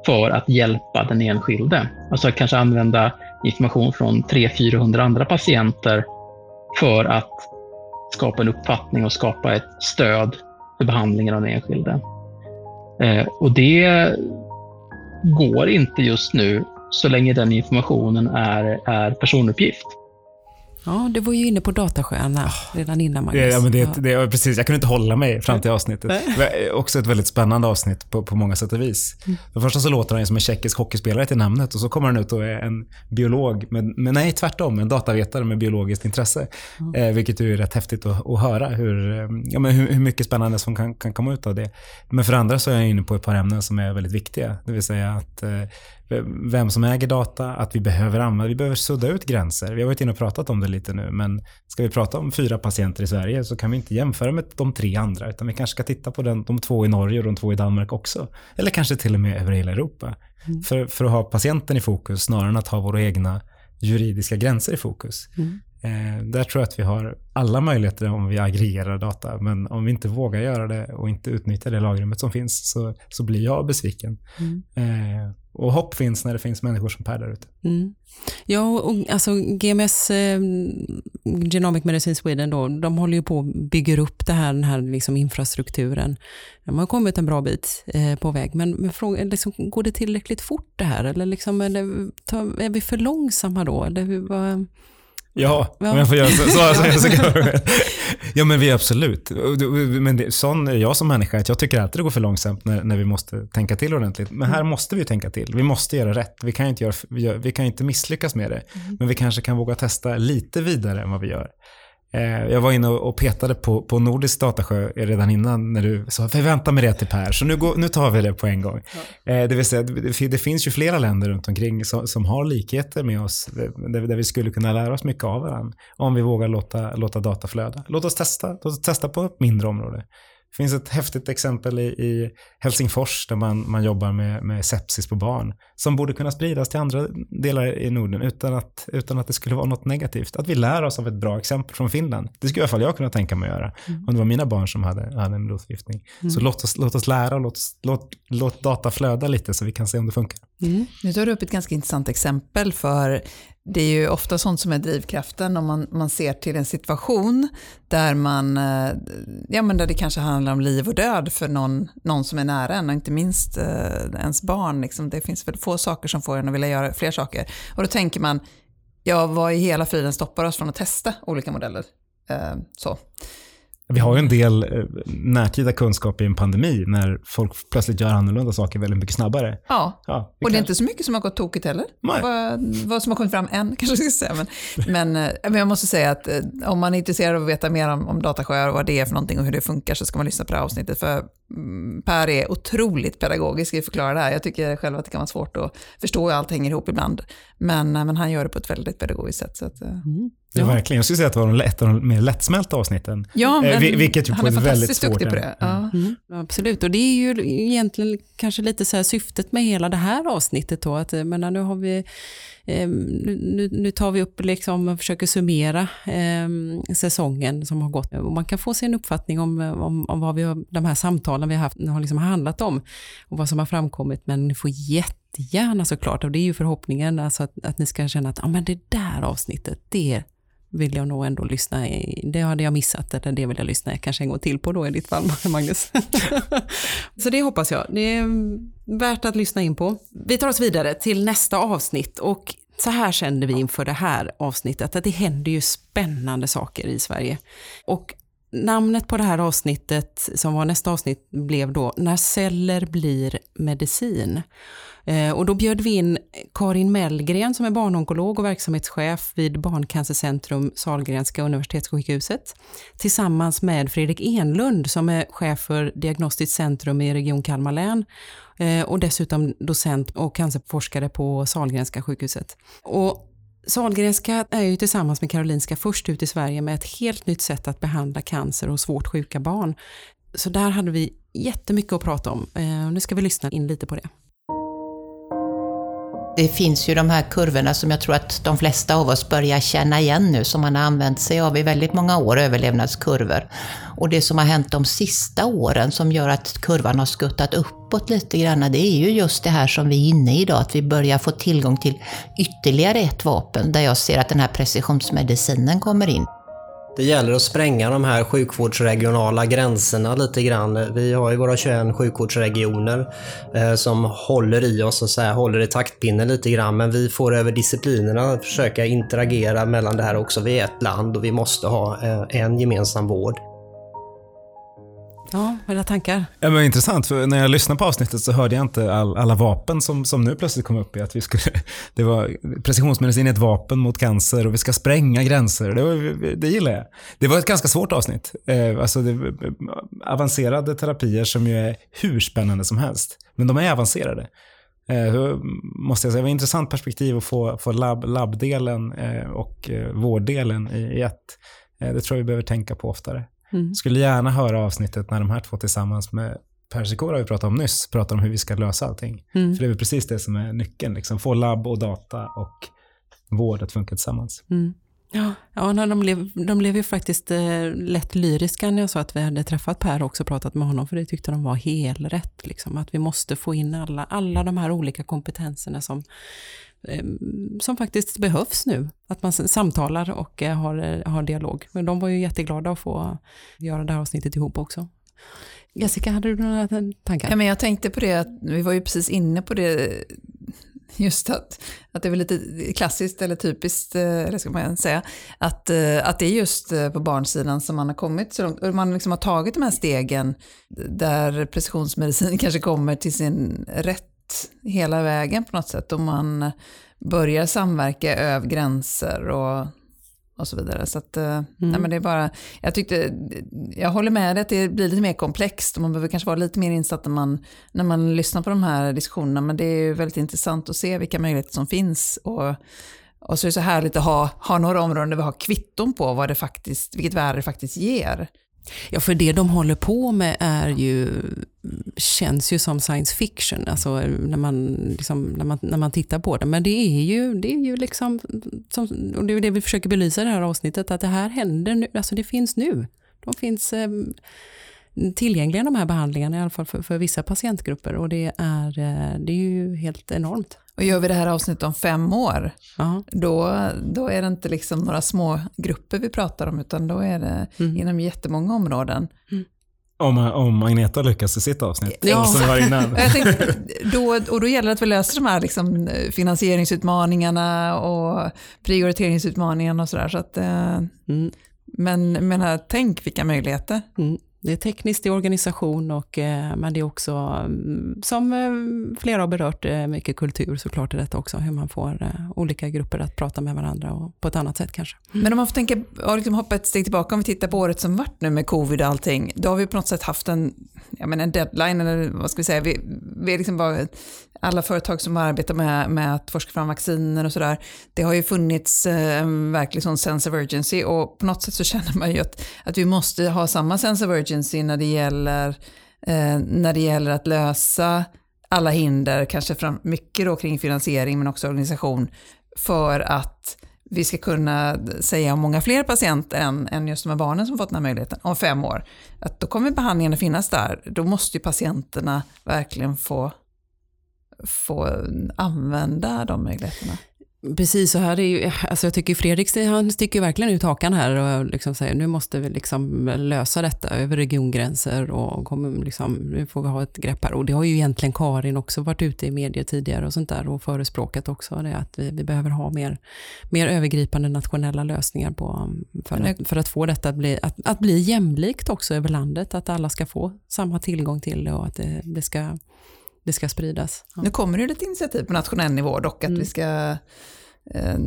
för att hjälpa den enskilde. Alltså kanske använda information från 300-400 andra patienter för att skapa en uppfattning och skapa ett stöd för behandlingen av den enskilde. Eh, och det går inte just nu så länge den informationen är, är personuppgift. Ja, du var ju inne på datasköna oh, redan innan Magnus. Ja, men det, det, precis. Jag kunde inte hålla mig fram till avsnittet. Det var också ett väldigt spännande avsnitt på, på många sätt och vis. Mm. För det första så låter han som en tjeckisk hockeyspelare till namnet och så kommer han ut och är en biolog, men, men nej tvärtom, en datavetare med biologiskt intresse. Mm. Eh, vilket är rätt häftigt att, att höra hur, eh, ja, men hur, hur, mycket spännande som kan, kan komma ut av det. Men för andra så är jag inne på ett par ämnen som är väldigt viktiga. Det vill säga att eh, vem som äger data, att vi behöver använda, vi behöver sudda ut gränser. Vi har varit inne och pratat om det lite nu, men ska vi prata om fyra patienter i Sverige så kan vi inte jämföra med de tre andra, utan vi kanske ska titta på den, de två i Norge och de två i Danmark också. Eller kanske till och med över hela Europa. Mm. För, för att ha patienten i fokus snarare än att ha våra egna juridiska gränser i fokus. Mm. Eh, där tror jag att vi har alla möjligheter om vi aggregerar data, men om vi inte vågar göra det och inte utnyttjar det lagrummet som finns så, så blir jag besviken. Mm. Eh, och hopp finns när det finns människor som Per där ute. Mm. Ja, och alltså GMS, eh, Genomic Medicine Sweden, då, de håller ju på att bygga upp det här, den här liksom infrastrukturen. De har kommit en bra bit eh, på väg, men, men fråga, liksom, går det tillräckligt fort det här? Eller, liksom, eller är vi för långsamma då? Eller hur, vad, Ja, om jag får göra så. så, så, så, ja, men vi är absolut. Men det, sån är jag som människa, att jag tycker alltid det går för långsamt när, när vi måste tänka till ordentligt. Men här måste vi tänka till. Vi måste göra rätt. Vi kan inte, göra, vi kan inte misslyckas med det. Mm. Men vi kanske kan våga testa lite vidare än vad vi gör. Eh, jag var inne och petade på, på Nordisk datasjö redan innan när du sa förvänta mig det till Per, så nu, går, nu tar vi det på en gång. Ja. Eh, det vill säga, det, finns ju flera länder runt omkring som, som har likheter med oss, där, där, vi skulle kunna lära oss mycket av varandra, om vi vågar låta, låta data flöda. Låt oss testa, låt oss testa på ett mindre område. Det finns ett häftigt exempel i, i Helsingfors där man, man jobbar med, med sepsis på barn som borde kunna spridas till andra delar i Norden utan att, utan att det skulle vara något negativt. Att vi lär oss av ett bra exempel från Finland. Det skulle i alla fall jag kunna tänka mig att göra mm. om det var mina barn som hade, hade en blodförgiftning. Mm. Så låt oss, låt oss lära och låt, låt, låt data flöda lite så vi kan se om det funkar. Mm. Nu tar du upp ett ganska intressant exempel för det är ju ofta sånt som är drivkraften om man, man ser till en situation där, man, eh, ja, men där det kanske handlar om liv och död för någon, någon som är nära en och inte minst eh, ens barn. Liksom. Det finns väl få saker som får en att vilja göra fler saker. Och då tänker man, ja vad i hela friden stoppar oss från att testa olika modeller? Eh, så. Vi har ju en del eh, närtida kunskap i en pandemi när folk plötsligt gör annorlunda saker väldigt mycket snabbare. Ja, ja och det är inte så mycket som har gått tokigt heller. Vad, vad som har kommit fram än, kanske jag ska säga. Men, men, eh, men jag måste säga att eh, om man är intresserad av att veta mer om, om datasjöar och vad det är för någonting och hur det funkar så ska man lyssna på det här avsnittet. För Per är otroligt pedagogisk i att förklara det här. Jag tycker själv att det kan vara svårt att förstå hur allt hänger ihop ibland. Men, men han gör det på ett väldigt pedagogiskt sätt. Så att, mm. Ja, verkligen. Jag skulle säga att det var ett av de mer lättsmälta avsnitten. Ja, eh, men vilket ju han är fantastiskt duktig på det. Ja. Mm. Absolut, och det är ju egentligen kanske lite så syftet med hela det här avsnittet. Då, att, menar, nu, har vi, eh, Ehm, nu, nu, tar vi upp liksom och försöker summera eh, säsongen som har gått. Och man kan få sig en uppfattning om, om, om vad vi har, de här samtalen vi har haft har liksom handlat om och vad som har framkommit. Men ni får jättegärna såklart, och det är ju förhoppningen, alltså att, att ni ska känna att ah, men det där avsnittet, det vill jag nog ändå lyssna i. Det hade jag missat, eller det vill jag lyssna kanske en gång till på då i ditt fall, Magnus. så det hoppas jag. Det är värt att lyssna in på. Vi tar oss vidare till nästa avsnitt och så här kände vi inför det här avsnittet, att det händer ju spännande saker i Sverige. Och namnet på det här avsnittet, som var nästa avsnitt, blev då När celler blir medicin. Eh, och då bjöd vi in Karin Mellgren som är barnonkolog och verksamhetschef vid Barncancercentrum Salgrenska universitetssjukhuset tillsammans med Fredrik Enlund som är chef för Diagnostiskt centrum i Region Kalmar län eh, och dessutom docent och cancerforskare på Salgrenska sjukhuset. Och Salgrenska är ju tillsammans med Karolinska först ut i Sverige med ett helt nytt sätt att behandla cancer och svårt sjuka barn. Så där hade vi jättemycket att prata om. Eh, nu ska vi lyssna in lite på det. Det finns ju de här kurvorna som jag tror att de flesta av oss börjar känna igen nu, som man har använt sig av i väldigt många år, överlevnadskurvor. Och det som har hänt de sista åren som gör att kurvan har skuttat uppåt lite grann, det är ju just det här som vi är inne i idag, att vi börjar få tillgång till ytterligare ett vapen, där jag ser att den här precisionsmedicinen kommer in. Det gäller att spränga de här sjukvårdsregionala gränserna lite grann. Vi har ju våra 21 sjukvårdsregioner eh, som håller i oss, och så här, håller i taktpinnen lite grann. Men vi får över disciplinerna försöka interagera mellan det här också. Vi är ett land och vi måste ha eh, en gemensam vård. Ja, vad är dina tankar? Ja, men intressant, för när jag lyssnade på avsnittet så hörde jag inte all, alla vapen som, som nu plötsligt kom upp i att vi skulle, det var precisionsmedicin är ett vapen mot cancer och vi ska spränga gränser. Det, var, det gillar jag. Det var ett ganska svårt avsnitt. Eh, alltså det, avancerade terapier som ju är hur spännande som helst. Men de är avancerade. Eh, måste jag säga, det var ett intressant perspektiv att få, få labb, labbdelen eh, och eh, vårddelen i, i ett. Eh, det tror jag vi behöver tänka på oftare. Mm. Skulle gärna höra avsnittet när de här två tillsammans med Per Sikora vi pratade om nyss, pratar om hur vi ska lösa allting. Mm. För det är väl precis det som är nyckeln, liksom. få labb och data och vård att funka tillsammans. Mm. Ja, ja de, blev, de blev ju faktiskt eh, lätt lyriska när jag sa att vi hade träffat Per och också pratat med honom, för det tyckte de var helrätt. Liksom, att vi måste få in alla, alla de här olika kompetenserna som Eh, som faktiskt behövs nu. Att man samtalar och eh, har, eh, har dialog. Men de var ju jätteglada att få göra det här avsnittet ihop också. Jessica, hade du några tankar? Ja, men jag tänkte på det, att vi var ju precis inne på det, just att, att det är väl lite klassiskt eller typiskt, eller ska man säga, att, att det är just på barnsidan som man har kommit så långt. Man liksom har tagit de här stegen där precisionsmedicin kanske kommer till sin rätt hela vägen på något sätt. Och man börjar samverka över gränser och, och så vidare. Så att, mm. nej, men det är bara, jag, tyckte, jag håller med dig att det blir lite mer komplext och man behöver kanske vara lite mer insatt när man, när man lyssnar på de här diskussionerna. Men det är väldigt intressant att se vilka möjligheter som finns. Och, och så är det så härligt att ha, ha några områden där vi har kvitton på vad det faktiskt, vilket värde det faktiskt ger. Ja, för det de håller på med är ju, känns ju som science fiction, alltså när man, liksom, när man, när man tittar på det. Men det är ju, det är ju liksom, som, och det är det vi försöker belysa i det här avsnittet, att det här händer nu, alltså det finns nu. De finns eh, tillgängliga de här behandlingarna, i alla fall för, för vissa patientgrupper och det är, eh, det är ju helt enormt. Och gör vi det här avsnittet om fem år, då, då är det inte liksom några små grupper vi pratar om, utan då är det Mm. inom jättemånga områden. Om, om Agneta lyckas i sitt avsnitt. Ja. Som var innan. Tänkte, då, och då gäller det att vi löser de här liksom, finansieringsutmaningarna och prioriteringsutmaningarna och sådär. Så att, eh, Men menar, tänk vilka möjligheter. Mm. Det är tekniskt i organisation, och, eh, men det är också, mm, som eh, flera har berört, eh, mycket kultur såklart i detta också. Hur man får olika grupper att prata med varandra och på ett annat sätt kanske. Men om man får tänka, och liksom hoppa ett steg tillbaka, om vi tittar på året som varit nu med covid och allting, då har vi på något sätt haft en, jag menar en deadline, eller vad ska vi säga, vi, vi är liksom bara, alla företag som arbetar med, med att forska fram vacciner och sådär, det har ju funnits en verklig sån sense of urgency och på något sätt så känner man ju att, att vi måste ha samma sense of urgency när det gäller, eh, när det gäller att lösa alla hinder, kanske fram, mycket då kring finansiering men också organisation, för att vi ska kunna säga om många fler patienter än, än just de här barnen som fått den här möjligheten om fem år, att då kommer behandlingen att finnas där. Då måste ju patienterna verkligen få, få använda de möjligheterna. Precis, så här är ju, alltså jag tycker Fredrik han sticker verkligen ut hakan här och liksom säger nu måste vi liksom lösa detta över regiongränser och kommer liksom, nu får vi ha ett grepp här. Och det har ju egentligen Karin också varit ute i medier tidigare och sånt där och förespråkat också det att vi, vi behöver ha mer, mer övergripande nationella lösningar på, för, att, för att få detta att bli, att, att bli jämlikt också över landet, att alla ska få samma tillgång till det och att det, det ska det ska spridas. Ja. Nu kommer det lite initiativ på nationell nivå dock, att mm. vi ska eh,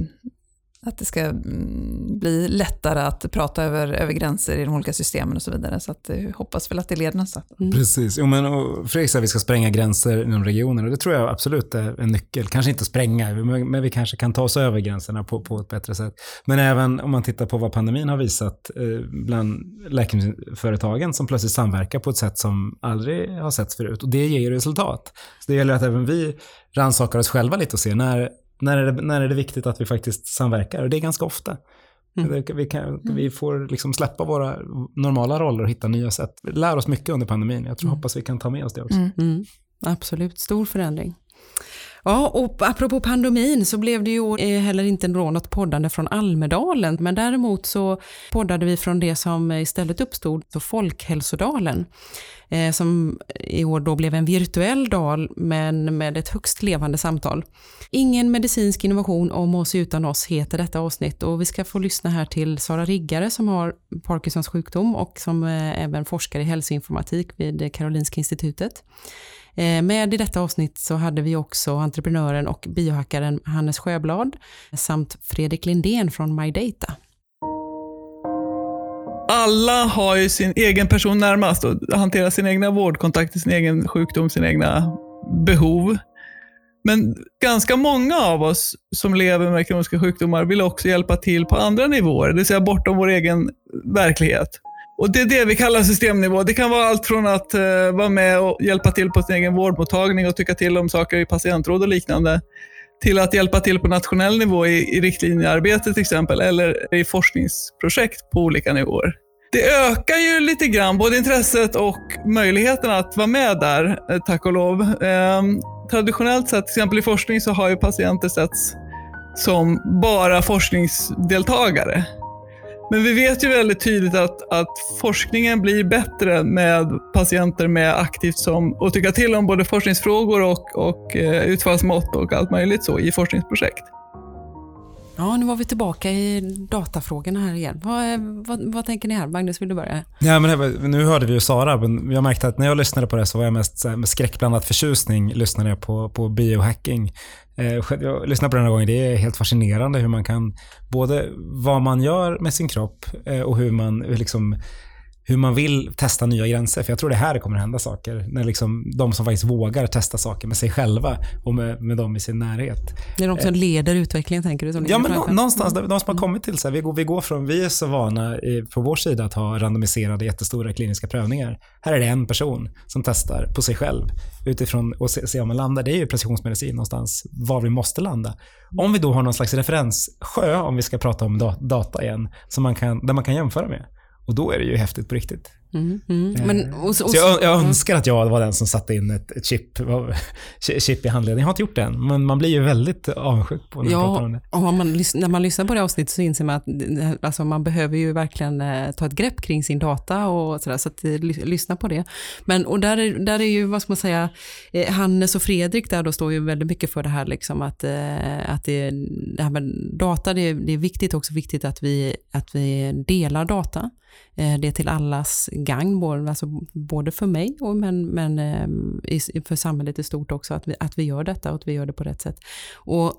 att det ska mm, bli lättare att prata över, över gränser i de olika systemen och så vidare. Så att, eh, hoppas väl att det leder någonstans. Mm. Precis. Jo, men, och Fredrik säger att vi ska spränga gränser inom regioner och det tror jag absolut är en nyckel. Kanske inte spränga, men vi kanske kan ta oss över gränserna på, på ett bättre sätt. Men även om man tittar på vad pandemin har visat eh, bland läkemedelsföretagen som plötsligt samverkar på ett sätt som aldrig har setts förut. Och det ger ju resultat. Så det gäller att även vi rannsakar oss själva lite och ser när när är, det, när är det viktigt att vi faktiskt samverkar? Och det är ganska ofta. Mm. Vi, kan, vi får liksom släppa våra normala roller och hitta nya sätt. Vi lär oss mycket under pandemin. Jag tror, mm. hoppas vi kan ta med oss det också. Mm. Mm. Absolut, stor förändring. Ja, och apropå pandemin så blev det ju eh, heller inte något poddande från Almedalen, men däremot så poddade vi från det som istället uppstod, så Folkhälsodalen, eh, som i år då blev en virtuell dal, men med ett högst levande samtal. Ingen medicinsk innovation om oss utan oss heter detta avsnitt och vi ska få lyssna här till Sara Riggare som har Parkinsons sjukdom och som eh, även forskar i hälsoinformatik vid Karolinska institutet. Eh, med i detta avsnitt så hade vi också entreprenören och biohackaren Hannes Sjöblad samt Fredrik Lindén från MyData. Alla har ju sin egen person närmast och hanterar sin egna vårdkontakter, sin egen sjukdom, sina egna behov. Men ganska många av oss som lever med kroniska sjukdomar vill också hjälpa till på andra nivåer, det vill säga bortom vår egen verklighet. Och Det är det vi kallar systemnivå. Det kan vara allt från att eh, vara med och hjälpa till på sin egen vårdmottagning och tycka till om saker i patientråd och liknande, till att hjälpa till på nationell nivå i, i riktlinjearbete till exempel, eller i forskningsprojekt på olika nivåer. Det ökar ju lite grann både intresset och möjligheten att vara med där, eh, tack och lov. Eh, traditionellt sett, till exempel i forskning, så har ju patienter setts som bara forskningsdeltagare. Men vi vet ju väldigt tydligt att, att forskningen blir bättre med patienter med aktivt som och tycka till om både forskningsfrågor och, och eh, utfallsmått och allt möjligt så i forskningsprojekt. Ja, nu var vi tillbaka i datafrågorna här igen. Vad, vad, vad tänker ni här? Magnus, vill du börja? Ja, men var, nu hörde vi ju Sara, men jag märkte att när jag lyssnade på det så var jag mest här, med skräckblandad förtjusning lyssnade jag på, på biohacking. Eh, jag lyssnade på den här gången, det är helt fascinerande hur man kan, både vad man gör med sin kropp eh, och hur man liksom hur man vill testa nya gränser. För jag tror det här kommer hända saker. När liksom de som faktiskt vågar testa saker med sig själva och med, med dem i sin närhet. Det är de som leder utvecklingen tänker du? Som Ja, men nå- någonstans, där- de som har kommit till så här, vi går, vi går från, vi är så vana i, på vår sida att ha randomiserade jättestora kliniska prövningar. Här är det en person som testar på sig själv utifrån och se, se om man landar. Det är ju precisionsmedicin någonstans, var vi måste landa. Om vi då har någon slags referenssjö, om vi ska prata om da, data igen, som man kan, där man kan jämföra med. Och då är det ju häftigt på riktigt. Mm, mm. Men, och, och, Så jag, jag önskar att jag var den som satte in ett, ett chip, chip i handleden. Jag har inte gjort det än, men man blir ju väldigt avundsjuk på när man pratar om Ja, det. och man, när man lyssnar på det avsnittet så inser man att eh, alltså, man behöver ju verkligen eh, ta ett grepp kring sin data och sådär, så att eh, ly- lyssna på det. Men, och där är, där är ju, vad ska man säga, eh, Hannes och Fredrik där då står ju väldigt mycket för det här liksom att, eh, att det, det här med data, det är, det är viktigt också viktigt att vi, att vi delar data. Eh, det är till allas gagn, både, alltså både för mig och men, men ehm, för samhället i stort också, att vi, att vi gör detta och att vi gör det på rätt sätt. Och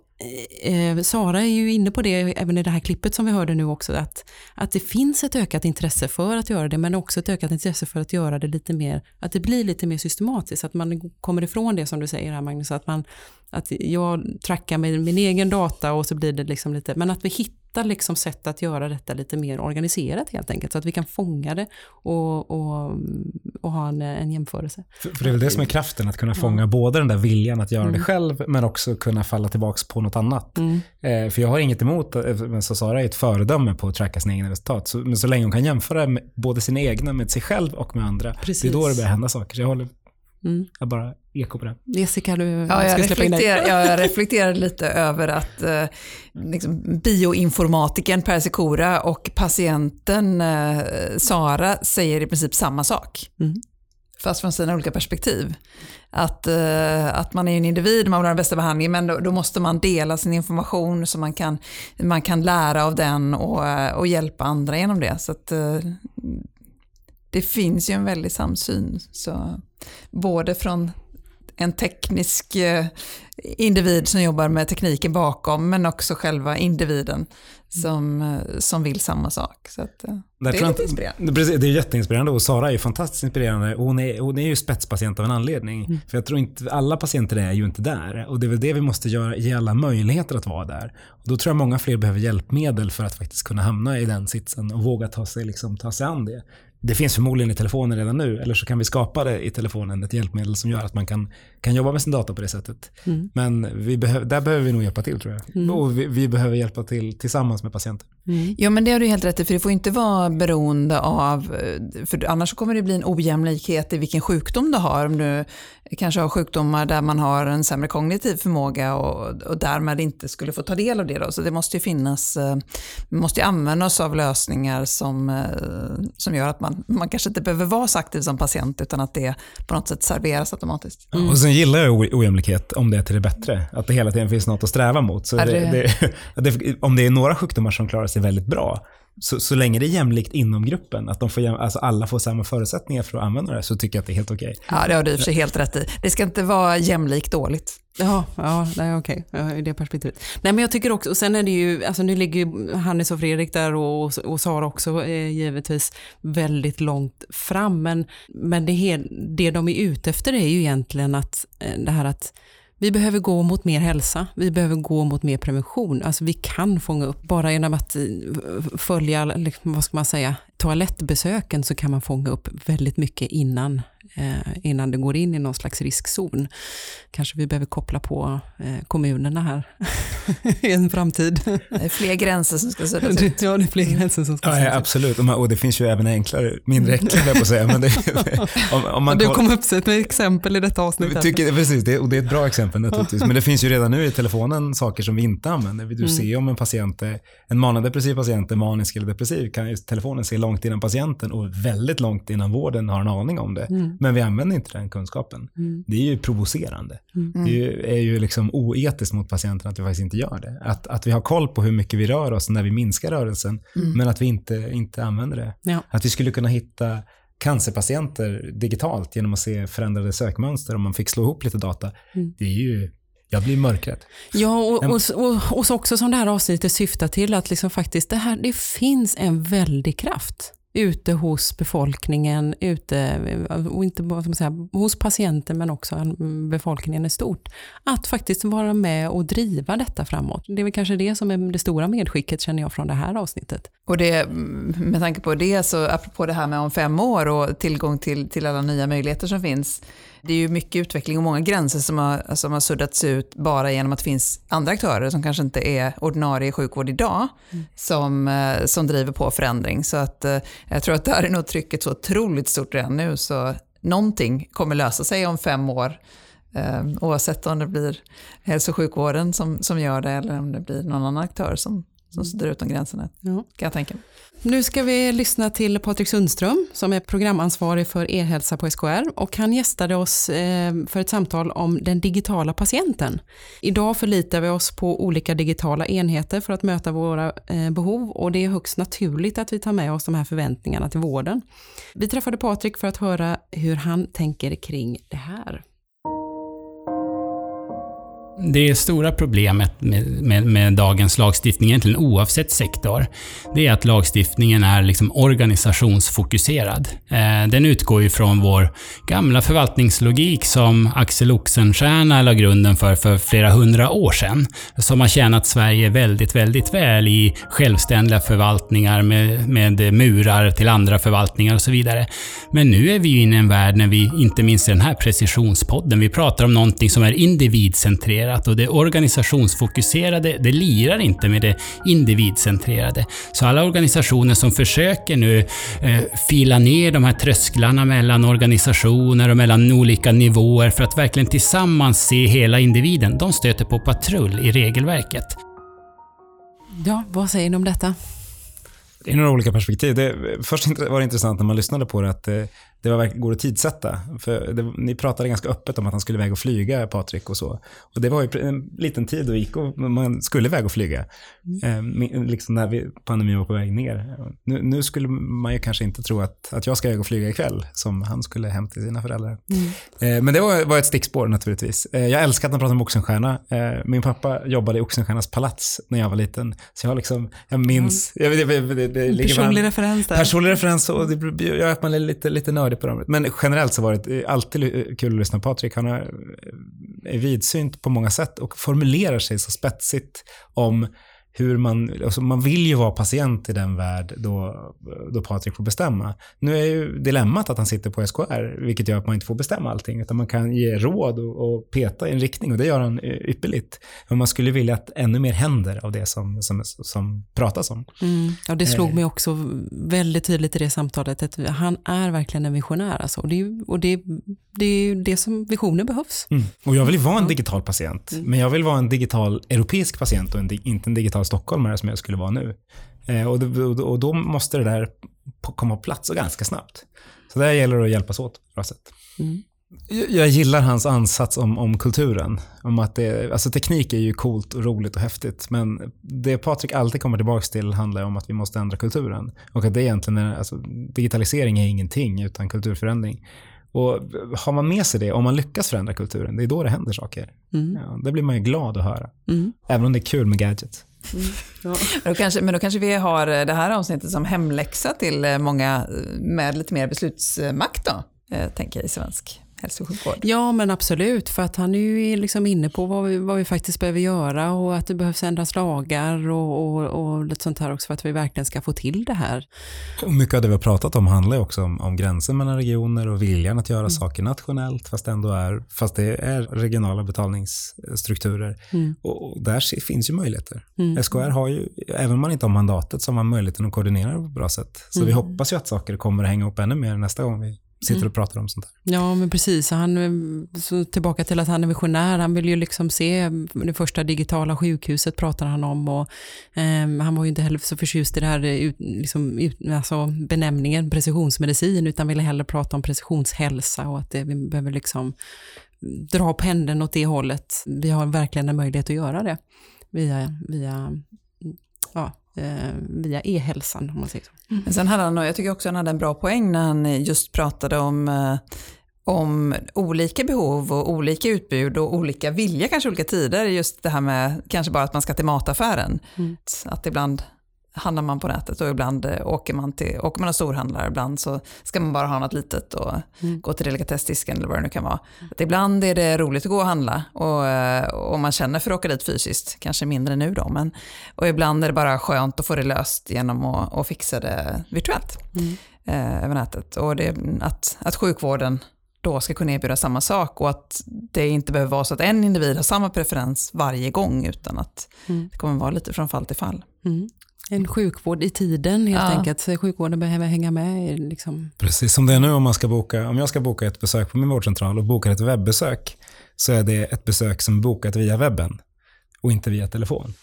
eh, eh, Sara är ju inne på det även i det här klippet som vi hörde nu också, att, att det finns ett ökat intresse för att göra det, men också ett ökat intresse för att göra det lite mer, att det blir lite mer systematiskt, att man kommer ifrån det som du säger här Magnus, att, man, att jag trackar med min egen data och så blir det liksom lite, men att vi hittar liksom sätt att göra detta lite mer organiserat helt enkelt, så att vi kan fånga det och, och, och ha en, en jämförelse. För, för det är väl det som är kraften, att kunna fånga både den där viljan att göra det Mm. själv, men också kunna falla tillbaka på något annat. Mm. Eh, för jag har inget emot, eh, men så Sara är ett föredöme på att tracka sina egna resultat. Så, men så länge hon kan jämföra med, både sina egna med sig själv och med andra, Precis. det är då det börjar hända saker. Jag håller, Mm. jag bara eko på det. Jessica, du Ja, jag, ska släppa in dig. reflekterar, jag reflekterar lite över att eh, liksom, bioinformatikern Per Secora och patienten eh, Sara säger i princip samma sak. Mm. Fast från sina olika perspektiv. Att, eh, att man är en individ, man vill ha den bästa behandlingen, men då, då måste man dela sin information så man kan, man kan lära av den och, eh, och hjälpa andra genom det. Så att, eh, det finns ju en väldig samsyn. Så, både från en teknisk eh, individ som jobbar med tekniken bakom, men också själva individen som, eh, som vill samma sak. Så att, eh, det är lite inspirerande. Precis, det är jätteinspirerande och Sara är fantastiskt inspirerande. Och Hon är, hon är ju spetspatient av en anledning. Mm. För jag tror inte, alla patienter är ju inte där. Och det är väl det vi måste göra, ge alla möjligheter att vara där. Och då tror jag många fler behöver hjälpmedel för att faktiskt kunna hamna i den sitsen och våga ta sig, liksom, ta sig an det. Det finns förmodligen i telefonen redan nu, eller så kan vi skapa det i telefonen, ett hjälpmedel som gör att man kan, kan jobba med sin data på det sättet. Mm. Men vi behöv, där behöver vi nog hjälpa till tror jag. Mm. Och vi, vi behöver hjälpa till tillsammans med patienter. Ja, men det har du helt rätt i, för det får inte vara beroende av, eh, för annars kommer det bli en ojämlikhet i vilken sjukdom du har. Om du kanske har sjukdomar där man har en sämre kognitiv förmåga och, och därmed inte skulle få ta del av det. Då. Så det måste ju finnas, eh, vi måste ju använda oss av lösningar som, eh, som gör att man, man kanske inte behöver vara så aktiv som patient utan att det på något sätt serveras automatiskt. Ja, Och sen gillar jag ojämlikhet om det är till det bättre. Att det hela tiden finns något att sträva mot. Så det, det- det, om det är några sjukdomar som klarar sig väldigt bra, så, så länge det är jämlikt inom gruppen, att de får, alltså alla får samma förutsättningar för att använda det, så tycker jag att det är helt okej. Ja, det har du i och för sig helt rätt i. Det ska inte vara jämlikt dåligt. Ja, ja nej, okej, ja, i det perspektivet. Nej, men jag tycker också, och sen är det ju, alltså nu ligger ju Hannes och Fredrik där och, och Sara också eh, givetvis väldigt långt fram, men, men det, hel- det de är ute efter är ju egentligen att eh, det här att vi behöver gå mot mer hälsa, vi behöver gå mot mer prevention. Alltså vi kan fånga upp, bara genom att eh, följa, liksom, vad ska man säga, toalettbesöken så kan man fånga upp väldigt mycket innan, innan det går in i någon slags riskzon. Kanske vi behöver koppla på eh, kommunerna här i en framtid. Det är fler gränser som ska suddas ut. ja, det är fler gränser som ska Ja, ja, absolut. Och, det finns ju även enklare, mindre jag på att säga. Men det, om, om man du kom upp med exempel i detta avsnitt. Tycker, precis, det, och det är ett bra exempel naturligtvis. Men det finns ju redan nu i telefonen saker som vi inte använder. Du Mm. ser om en patient, är- en manodepressiv patient är manisk eller depressiv, kan ju telefonen se långt innan patienten och väldigt långt innan vården har en aning om det. Mm. Men vi använder inte den kunskapen. Mm. Det är ju provocerande. Mm. Det är ju, är ju liksom oetiskt mot patienten att vi faktiskt inte gör det. Att, att vi har koll på hur mycket vi rör oss när vi minskar rörelsen, Mm. men att vi inte, inte använder det. Ja. Att vi skulle kunna hitta cancerpatienter digitalt genom att se förändrade sökmönster om man fick slå ihop lite data. Mm. Det är ju, jag blir mörkrädd. Ja, och, och, och, och så också som det här avsnittet syftar till att liksom faktiskt det, här, det finns en väldig kraft ute hos befolkningen, ute, och inte bara som säga, hos patienten men också befolkningen i stort. Att faktiskt vara med och driva detta framåt. Det är väl kanske det som är det stora medskicket känner jag från det här avsnittet. Och det, med tanke på det, så apropå det här med om fem år och tillgång till, till alla nya möjligheter som finns, det är ju mycket utveckling och många gränser som har, som har suddats ut bara genom att det finns andra aktörer som kanske inte är ordinarie sjukvård idag mm. som, eh, som driver på förändring. Så att, eh, jag tror att där är nog trycket så otroligt stort redan nu så någonting kommer lösa sig om fem år. Eh, oavsett om det blir hälso och sjukvården som, som gör det eller om det blir någon annan aktör som, som suddar ut de gränserna. Ja. Kan jag tänka mig. Nu ska vi lyssna till Patrik Sundström som är programansvarig för e-hälsa på SKR och han gästade oss eh, för ett samtal om den digitala patienten. Idag förlitar vi oss på olika digitala enheter för att möta våra eh, behov och det är högst naturligt att vi tar med oss de här förväntningarna till vården. Vi träffade Patrik för att höra hur han tänker kring det här. Det stora problemet med, med, med, dagens lagstiftning, egentligen oavsett sektor, det är att lagstiftningen är liksom organisationsfokuserad. Eh, den utgår ju från vår gamla förvaltningslogik som Axel Oxenstierna la grunden för för flera hundra år sedan. Som har tjänat Sverige väldigt, väldigt väl i självständiga förvaltningar med, med murar till andra förvaltningar och så vidare. Men nu är vi inne i en värld när vi, inte minst i den här precisionspodden, vi pratar om någonting som är individcentrerat centrerat och det organisationsfokuserade, det lirar inte med det individcentrerade. Så alla organisationer som försöker nu eh, fila ner de här trösklarna mellan organisationer och mellan olika nivåer för att verkligen tillsammans se hela individen, de stöter på patrull i regelverket. Ja, vad säger ni om detta? Det är några olika perspektiv. Det, först var det intressant när man lyssnade på det att det, det var, går att tidsätta. För det, ni pratade ganska öppet om att han skulle iväg och flyga, Patrik och så. Och det var ju en liten tid då gick och man skulle iväg och flyga. Mm. Eh, liksom när vi, pandemin var på väg ner. Nu, nu, skulle man ju kanske inte tro att, att jag ska iväg och flyga ikväll, som han skulle hem till sina föräldrar. Mm. Eh, men det var, var ett stickspår naturligtvis. Eh, jag älskar att han pratar om Oxenstierna. Eh, min pappa jobbade i Oxenstiernas palats när jag var liten. Så jag, liksom, jag minns... Mm. Jag, det, det, det, personlig referens där. Personlig referens och det gör att man är lite, lite nördig på dem. Men generellt så var det eh, alltid eh, kul att lyssna på Patrik. Han eh, är vidsynt på många sätt och formulerar sig så spetsigt om hur man, alltså man vill ju vara patient i den värld då, då Patrik får bestämma. Nu är ju dilemmat att han sitter på SKR, vilket gör att man inte får bestämma allting, utan man kan ge råd och, och peta i en riktning och det gör han ypperligt. Men man skulle vilja att ännu mer händer av det som, som, som pratas om. Mm. Ja, det slog eh. mig också väldigt tydligt i det samtalet, att han är verkligen en visionär. Alltså. Och det och det, det är det som visioner behövs. Mm. Och jag vill vara en digital patient, mm. men jag vill vara en digital europeisk patient och en, inte en digital stockholmare som jag skulle vara nu. Eh, och, då, och, då måste det där komma på plats och ganska snabbt. Så där gäller det att hjälpas åt på bra sätt. Mm. Jag gillar hans ansats om, om kulturen. Om att det, alltså teknik är ju coolt och roligt och häftigt, men det Patrik alltid kommer tillbaka till handlar om att vi måste ändra kulturen. Och att det egentligen är, alltså, digitalisering är ingenting utan kulturförändring. Och har man med sig det, om man lyckas förändra kulturen, det är då det händer saker. Mm. Ja, det blir man ju glad att höra. Mm. Även om det är kul med gadgets. Mm, ja. men, då kanske, men då kanske vi har det här avsnittet som hemläxa till många med lite mer beslutsmakt då, eh, tänker jag i svensk hälso och sjukvård. Ja, men absolut. För att han är ju liksom inne på vad vi, vad vi faktiskt behöver göra och att det behövs ändras lagar och, och, och lite sånt här också för att vi verkligen ska få till det här. Och mycket av det vi har pratat om handlar också om, om gränsen mellan regioner och viljan att göra mm. saker nationellt fast, ändå är, fast det är regionala betalningsstrukturer. Mm. Och, och, där finns ju möjligheter. Mm. SKR har ju, även om man inte har mandatet, så har man möjligheten att koordinera på ett bra sätt. Så vi mm. hoppas ju att saker kommer att hänga ihop ännu mer nästa gång vi sitter mm. och pratar om sånt här. Ja, men precis. Han, så tillbaka till att han är visionär. Han vill ju liksom se det första digitala sjukhuset pratar han om. Och, eh, han var ju inte heller så förtjust i det här ut, liksom, ut, alltså benämningen precisionsmedicin, utan ville hellre prata om precisionshälsa och att det, vi behöver liksom dra pendeln åt det hållet. Vi har verkligen en möjlighet att göra det via, via ja, eh, via e-hälsan om man säger så. Mm. Men sen hade han, jag tycker också han hade en bra poäng när han just pratade om eh, om olika behov och olika utbud och olika vilja kanske olika tider. Just det här med kanske bara att man ska till mataffären. Mm. Att ibland handlar man på nätet och ibland eh, åker man till åker man och storhandlar. Ibland så ska man bara ha något litet och mm. gå till delikatessdisken eller vad det nu kan vara. Att ibland är det roligt att gå och handla och, eh, och man känner för att åka dit fysiskt, kanske mindre nu då. Men, och ibland är det bara skönt att få det löst genom att, att fixa det virtuellt mm. eh, över nätet. Och det, att, att sjukvården då ska kunna erbjuda samma sak och att det inte behöver vara så att en individ har samma preferens varje gång utan att mm. det kommer vara lite från fall till fall. Mm. En sjukvård i tiden helt ja. enkelt. Så sjukvården behöver hänga med. Liksom. Precis som det är nu om, man ska boka, om jag ska boka ett besök på min vårdcentral och bokar ett webbesök så är det ett besök som är bokat via webben och inte via telefon.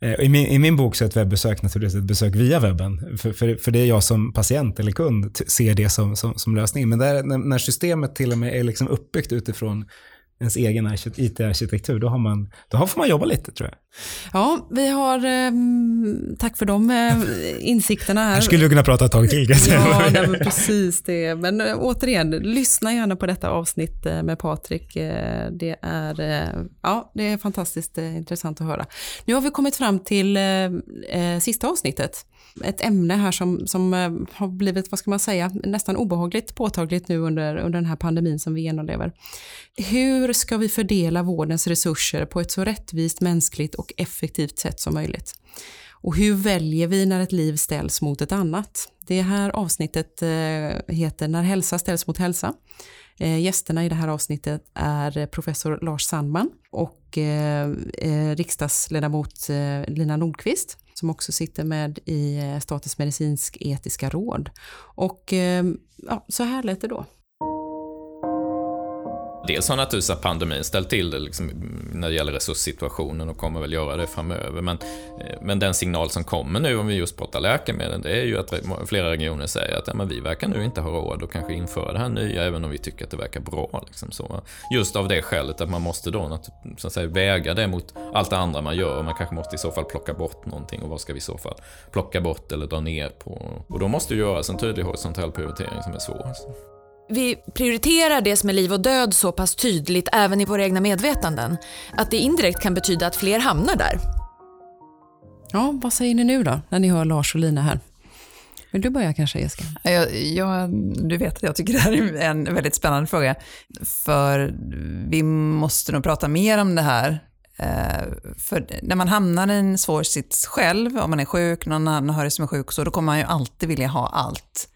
Eh, I min, I min bok så är ett webbesök naturligtvis ett besök via webben. För, för, för det är jag som patient eller kund ser det som, som, som lösning. Men där, när, när systemet till och med är liksom uppbyggt utifrån ens egen IT-arkitektur, då, har man, då får man jobba lite tror jag. Ja, vi har, eh, tack för de eh, insikterna här. Här skulle du kunna prata ett tag till. ja, nej, precis det. Men eh, återigen, lyssna gärna på detta avsnitt eh, med Patrik. Eh, det, är, eh, ja, det är fantastiskt intressant att höra. Nu har vi kommit fram till sista avsnittet ett ämne här som, som eh, har blivit, vad ska man säga, nästan obehagligt påtagligt nu under, under den här pandemin som vi genomlever. Hur ska vi fördela vårdens resurser på ett så rättvist, mänskligt och effektivt sätt som möjligt? Och hur väljer vi när ett liv ställs mot ett annat? Det här avsnittet eh, heter När hälsa ställs mot hälsa. Eh, gästerna i det här avsnittet är professor Lars Sandman och riksdagsledamot Lina Nordqvist som också sitter med i eh, Statens medicinsk-etiska råd. Och eh, ja, så här lät det då. Dels har naturligtvis pandemin ställt till det liksom, när det gäller resurssituationen och kommer väl göra det framöver. Men, eh, men den signal som kommer nu, om vi just pratar läkemedel, det är ju att flera regioner säger att ja, men vi verkar nu inte ha råd att kanske införa det här nya, även om vi tycker att det verkar bra. Liksom, så. Just av det skälet att man måste då så att säga, väga det mot allt det andra man gör. Man kanske måste i så fall plocka bort någonting och vad ska vi i så fall plocka bort eller dra ner på? Och då måste det göras en tydlig horisontell prioritering som är svår. Alltså. Vi prioriterar det som är liv och död så pass tydligt även i våra egna medvetanden att det indirekt kan betyda att fler hamnar där. Ja, vad säger ni nu då, när ni hör Lars och Lina här? Vill du börja kanske Jessica? Jag, jag, du vet att jag tycker det här är en väldigt spännande fråga. För vi måste nog prata mer om det här. Eh, för när man hamnar i en svår sits själv, om man är sjuk, någon anhörig som är sjuk, så då kommer man ju alltid vilja ha allt.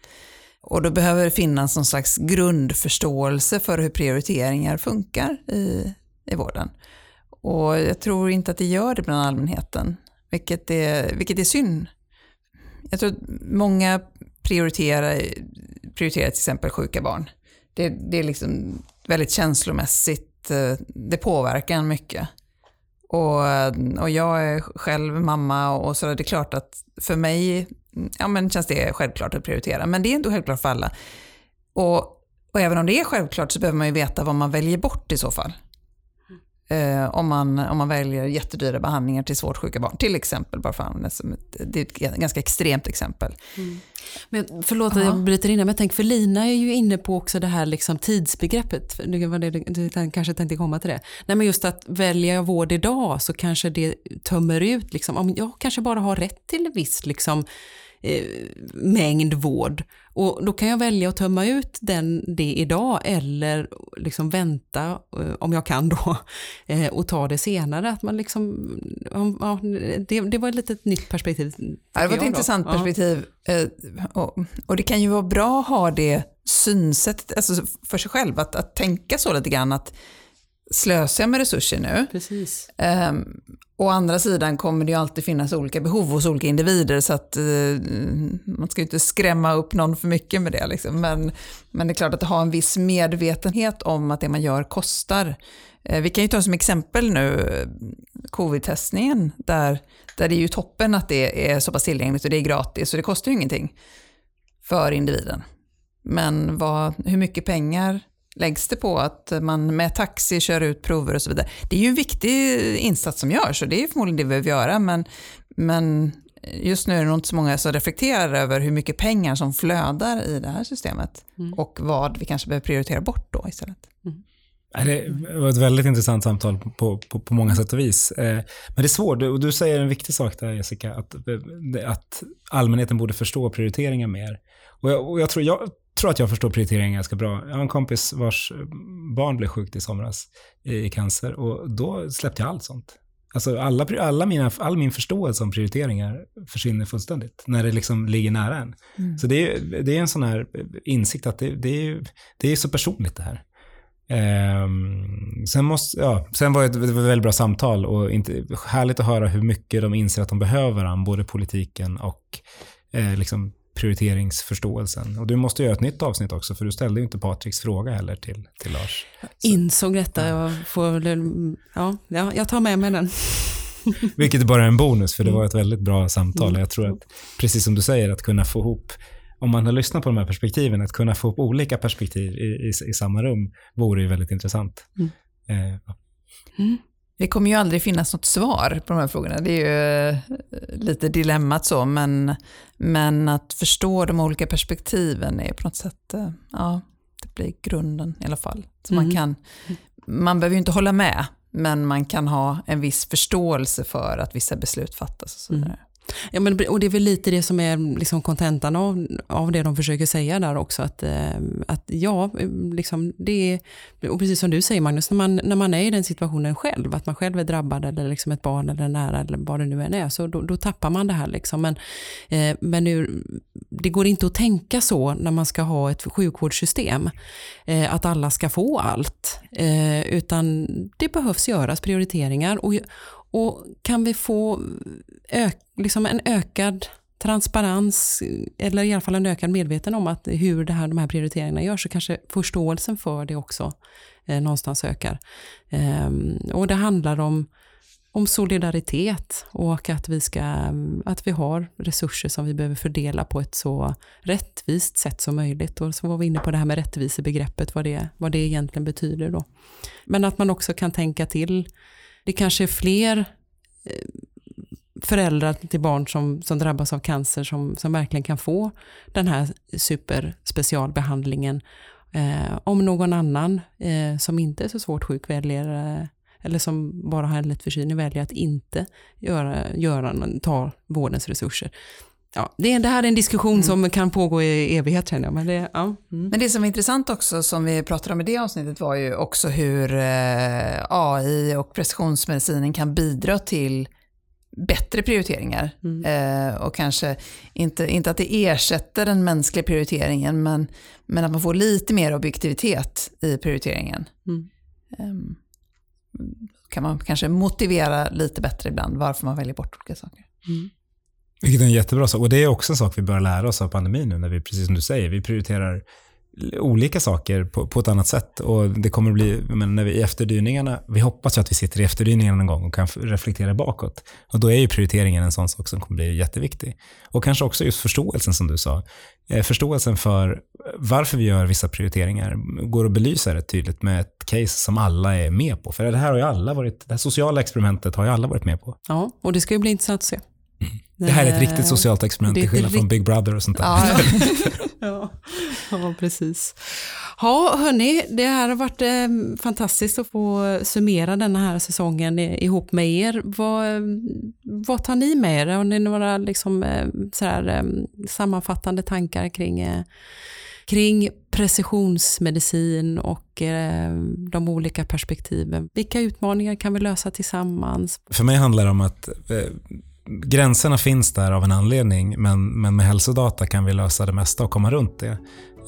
Och då behöver det finnas någon slags grundförståelse för hur prioriteringar funkar i, i vården. Och jag tror inte att det gör det bland allmänheten, vilket är, vilket är synd. Jag tror att många prioriterar, prioriterar till exempel sjuka barn. Det, det är liksom väldigt känslomässigt, eh, det påverkar en mycket. Och, och jag är själv mamma och så är det klart att för mig ja, men känns det självklart att prioritera. Men det är inte självklart för alla. Och, och även om det är självklart så behöver man ju veta vad man väljer bort i så fall. Eh, om, man, om man väljer jättedyra behandlingar till svårt sjuka barn, till exempel. Bara för ett, det är ett ganska extremt exempel. Mm. Men förlåt att jag bryter in men tänk för Lina är ju inne på också det här liksom tidsbegreppet. Det var det, du kanske tänkte komma till det. Nej men just att välja vård idag så kanske det tömmer ut, liksom, om jag kanske bara har rätt till en viss liksom, eh, mängd vård. Och då kan jag välja att tömma ut den, det idag eller liksom vänta, eh, om jag kan då, eh, och ta det senare. Att man liksom, ja, det, det var ett litet nytt perspektiv. Ja, det var ett intressant då. perspektiv. Eh, och, och, det kan ju vara bra att ha det synsättet alltså för sig själv, att, att tänka så lite grann att slösar jag med resurser nu? Precis. Um, å andra sidan kommer det ju alltid finnas olika behov hos olika individer så att uh, man ska ju inte skrämma upp någon för mycket med det. Liksom. Men, men det är klart att ha en viss medvetenhet om att det man gör kostar. Uh, vi kan ju ta som exempel nu covid-testningen där, där det är ju toppen att det är så pass tillgängligt och det är gratis och det kostar ju ingenting för individen. Men vad, hur mycket pengar läggs det på att man med taxi kör ut prover och så vidare. Det är ju en viktig insats som görs och det är förmodligen det vi behöver göra men, men just nu är det nog inte så många som reflekterar över hur mycket pengar som flödar i det här systemet mm. och vad vi kanske behöver prioritera bort då istället. Mm. Det var ett väldigt intressant samtal på, på, på många sätt och vis. Eh, men det är svårt, och du säger en viktig sak där Jessica, att, att allmänheten borde förstå prioriteringar mer. Och jag, och jag, tror, jag tror att jag förstår prioriteringar ganska bra. Jag har en kompis vars barn blev sjukt i somras i cancer och då släppte jag allt sånt. Alltså alla, alla mina, all min förståelse om prioriteringar försvinner fullständigt när det liksom ligger nära en. Mm. Så det är, det är en sån här insikt att det, det, är, det är så personligt det här. Um, sen, måste, ja, sen var det ett, ett väldigt bra samtal och inte, härligt att höra hur mycket de inser att de behöver varandra, både politiken och eh, liksom prioriteringsförståelsen. Och du måste göra ett nytt avsnitt också, för du ställde ju inte Patriks fråga heller till, till Lars. Så. Insåg detta, jag, får, ja, ja, jag tar med mig den. Vilket är bara en bonus, för det var ett väldigt bra samtal. Jag tror att, precis som du säger, att kunna få ihop om man har lyssnat på de här perspektiven, att kunna få upp olika perspektiv i, i, i samma rum vore ju väldigt intressant. Mm. Eh, ja. mm. Det kommer ju aldrig finnas något svar på de här frågorna. Det är ju eh, lite dilemmat så, men, men att förstå de olika perspektiven är på något sätt, eh, ja, det blir grunden i alla fall. Så mm. man, kan, man behöver ju inte hålla med, men man kan ha en viss förståelse för att vissa beslut fattas och så mm. Ja, men, och det är väl lite det som är liksom kontentan av, av det de försöker säga där också. Att, eh, att ja, liksom det är, och precis som du säger Magnus, när man, när man är i den situationen själv, att man själv är drabbad eller liksom ett barn eller nära eller vad det nu än är, så då, då tappar man det här. Liksom. Men, eh, men nu, det går inte att tänka så när man ska ha ett sjukvårdssystem, eh, att alla ska få allt. Eh, utan det behövs göras prioriteringar. Och, och kan vi få liksom en ökad transparens eller i alla fall en ökad medveten om att hur det här, de här prioriteringarna görs så kanske förståelsen för det också eh, någonstans ökar. Eh, och det handlar om, om solidaritet och att vi, ska, att vi har resurser som vi behöver fördela på ett så rättvist sätt som möjligt. Och så var vi inne på det här med rättvisebegreppet, vad det, vad det egentligen betyder då. Men att man också kan tänka till det kanske är fler eh, föräldrar till barn som, som drabbas av cancer som, som verkligen kan få den här superspecialbehandlingen. Eh, om någon annan eh, som inte är så svårt sjuk väljer eh, eller som bara har en lätt förkylning väljer att inte göra, göra, ta vårdens resurser ja, det, det här är en diskussion mm. som kan pågå i evighet känner jag. Men det, ja. Mm. men det som är intressant också, som vi pratade om i det avsnittet, var ju också hur eh, AI och precisionsmedicinen kan bidra till bättre prioriteringar. Mm. Eh, och kanske inte, inte att det ersätter den mänskliga prioriteringen, men, men att man får lite mer objektivitet i prioriteringen. Eh, kan man kanske motivera lite bättre ibland varför man väljer bort olika saker. Vilket är en jättebra sak. Och det är också en sak vi bör lära oss av pandemin nu, när vi, precis som du säger, vi prioriterar olika saker på, på ett annat sätt. Och det kommer att bli, men när vi i efterdyningarna, vi hoppas ju att vi sitter i efterdyningarna någon gång och kan reflektera bakåt. Och då är ju prioriteringen en sån sak som kommer bli jätteviktig. Och kanske också just förståelsen som du sa. Eh, förståelsen för varför vi gör vissa prioriteringar går att belysa rätt tydligt med ett case som alla är med på. För det här har ju alla varit, det här sociala experimentet har ju alla varit med på. Ja, och det ska ju bli intressant att se. Det här är ett riktigt socialt experiment till skillnad från Big Brother och sånt där. Ja, ja. ja precis. Ja, hörni, det här har varit eh, fantastiskt att få summera den här säsongen ihop med er. Vad, vad tar ni med er? Har ni några liksom, eh, sådär, eh, sammanfattande tankar kring, eh, kring precisionsmedicin och eh, de olika perspektiven? Vilka utmaningar kan vi lösa tillsammans? För mig handlar det om att eh, gränserna finns där av en anledning, men, men med hälsodata kan vi lösa det mesta och komma runt det.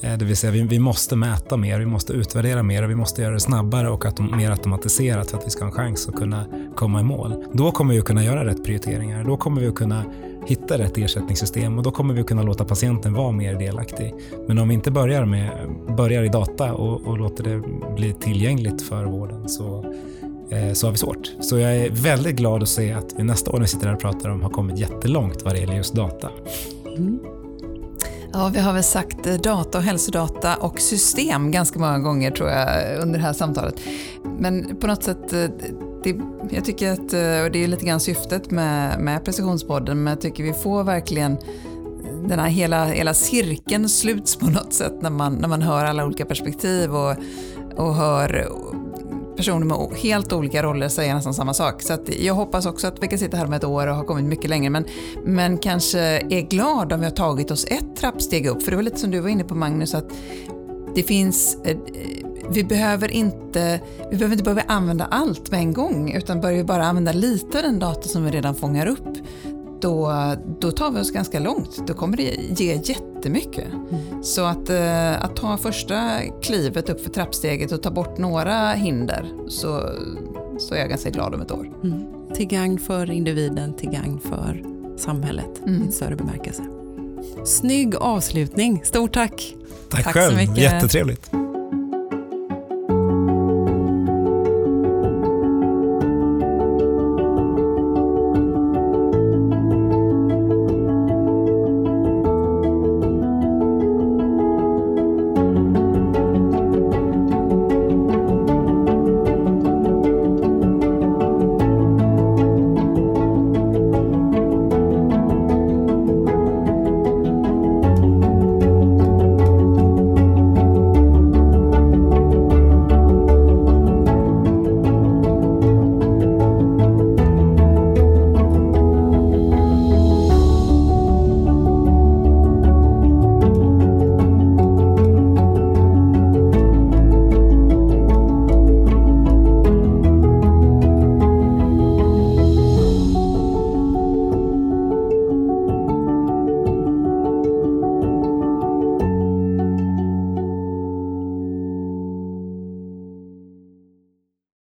Eh, det vill säga, vi, vi måste mäta mer, vi måste utvärdera mer och vi måste göra det snabbare och autom mer automatiserat för att vi ska ha en chans att kunna komma i mål. Då kommer vi att kunna göra rätt prioriteringar. Då kommer vi att kunna hitta rätt ersättningssystem och då kommer vi att kunna låta patienten vara mer delaktig. Men om vi inte börjar, med, börjar i data och, och låter det bli tillgängligt för vården så Eh, så har vi svårt. Så jag är väldigt glad att se att vi nästa år när vi sitter här och pratar om har kommit jättelångt vad det gäller just data. Mm. Ja, vi har väl sagt eh, data och hälsodata och system ganska många gånger tror jag under det här samtalet. Men på något sätt, eh, det, jag tycker att, och det är lite grann syftet med, med Precisionspodden, men jag tycker vi får verkligen den här hela, hela cirkeln sluts på något sätt när man, när man hör alla olika perspektiv och, och hör personer med helt olika roller säger nästan samma sak. Så jag hoppas också att vi kan sitta här om ett år och ha kommit mycket längre. Men, men kanske är glad om vi har tagit oss ett trappsteg upp. För det var lite som du var inne på Magnus, att det finns eh, eh vi behöver inte, vi behöver inte börja använda allt med en gång utan börjar vi bara använda lite av den data som vi redan fångar upp då, då tar vi oss ganska långt. Då kommer det ge jättemycket. Mm. Så att, eh, att ta första klivet upp för trappsteget och ta bort några hinder så, så är jag ganska glad om ett år. Mm. Till gagn för individen, till gagn för samhället mm. i större bemärkelse. Snygg avslutning. Stort tack! Tack, tack själv, jättetrevligt.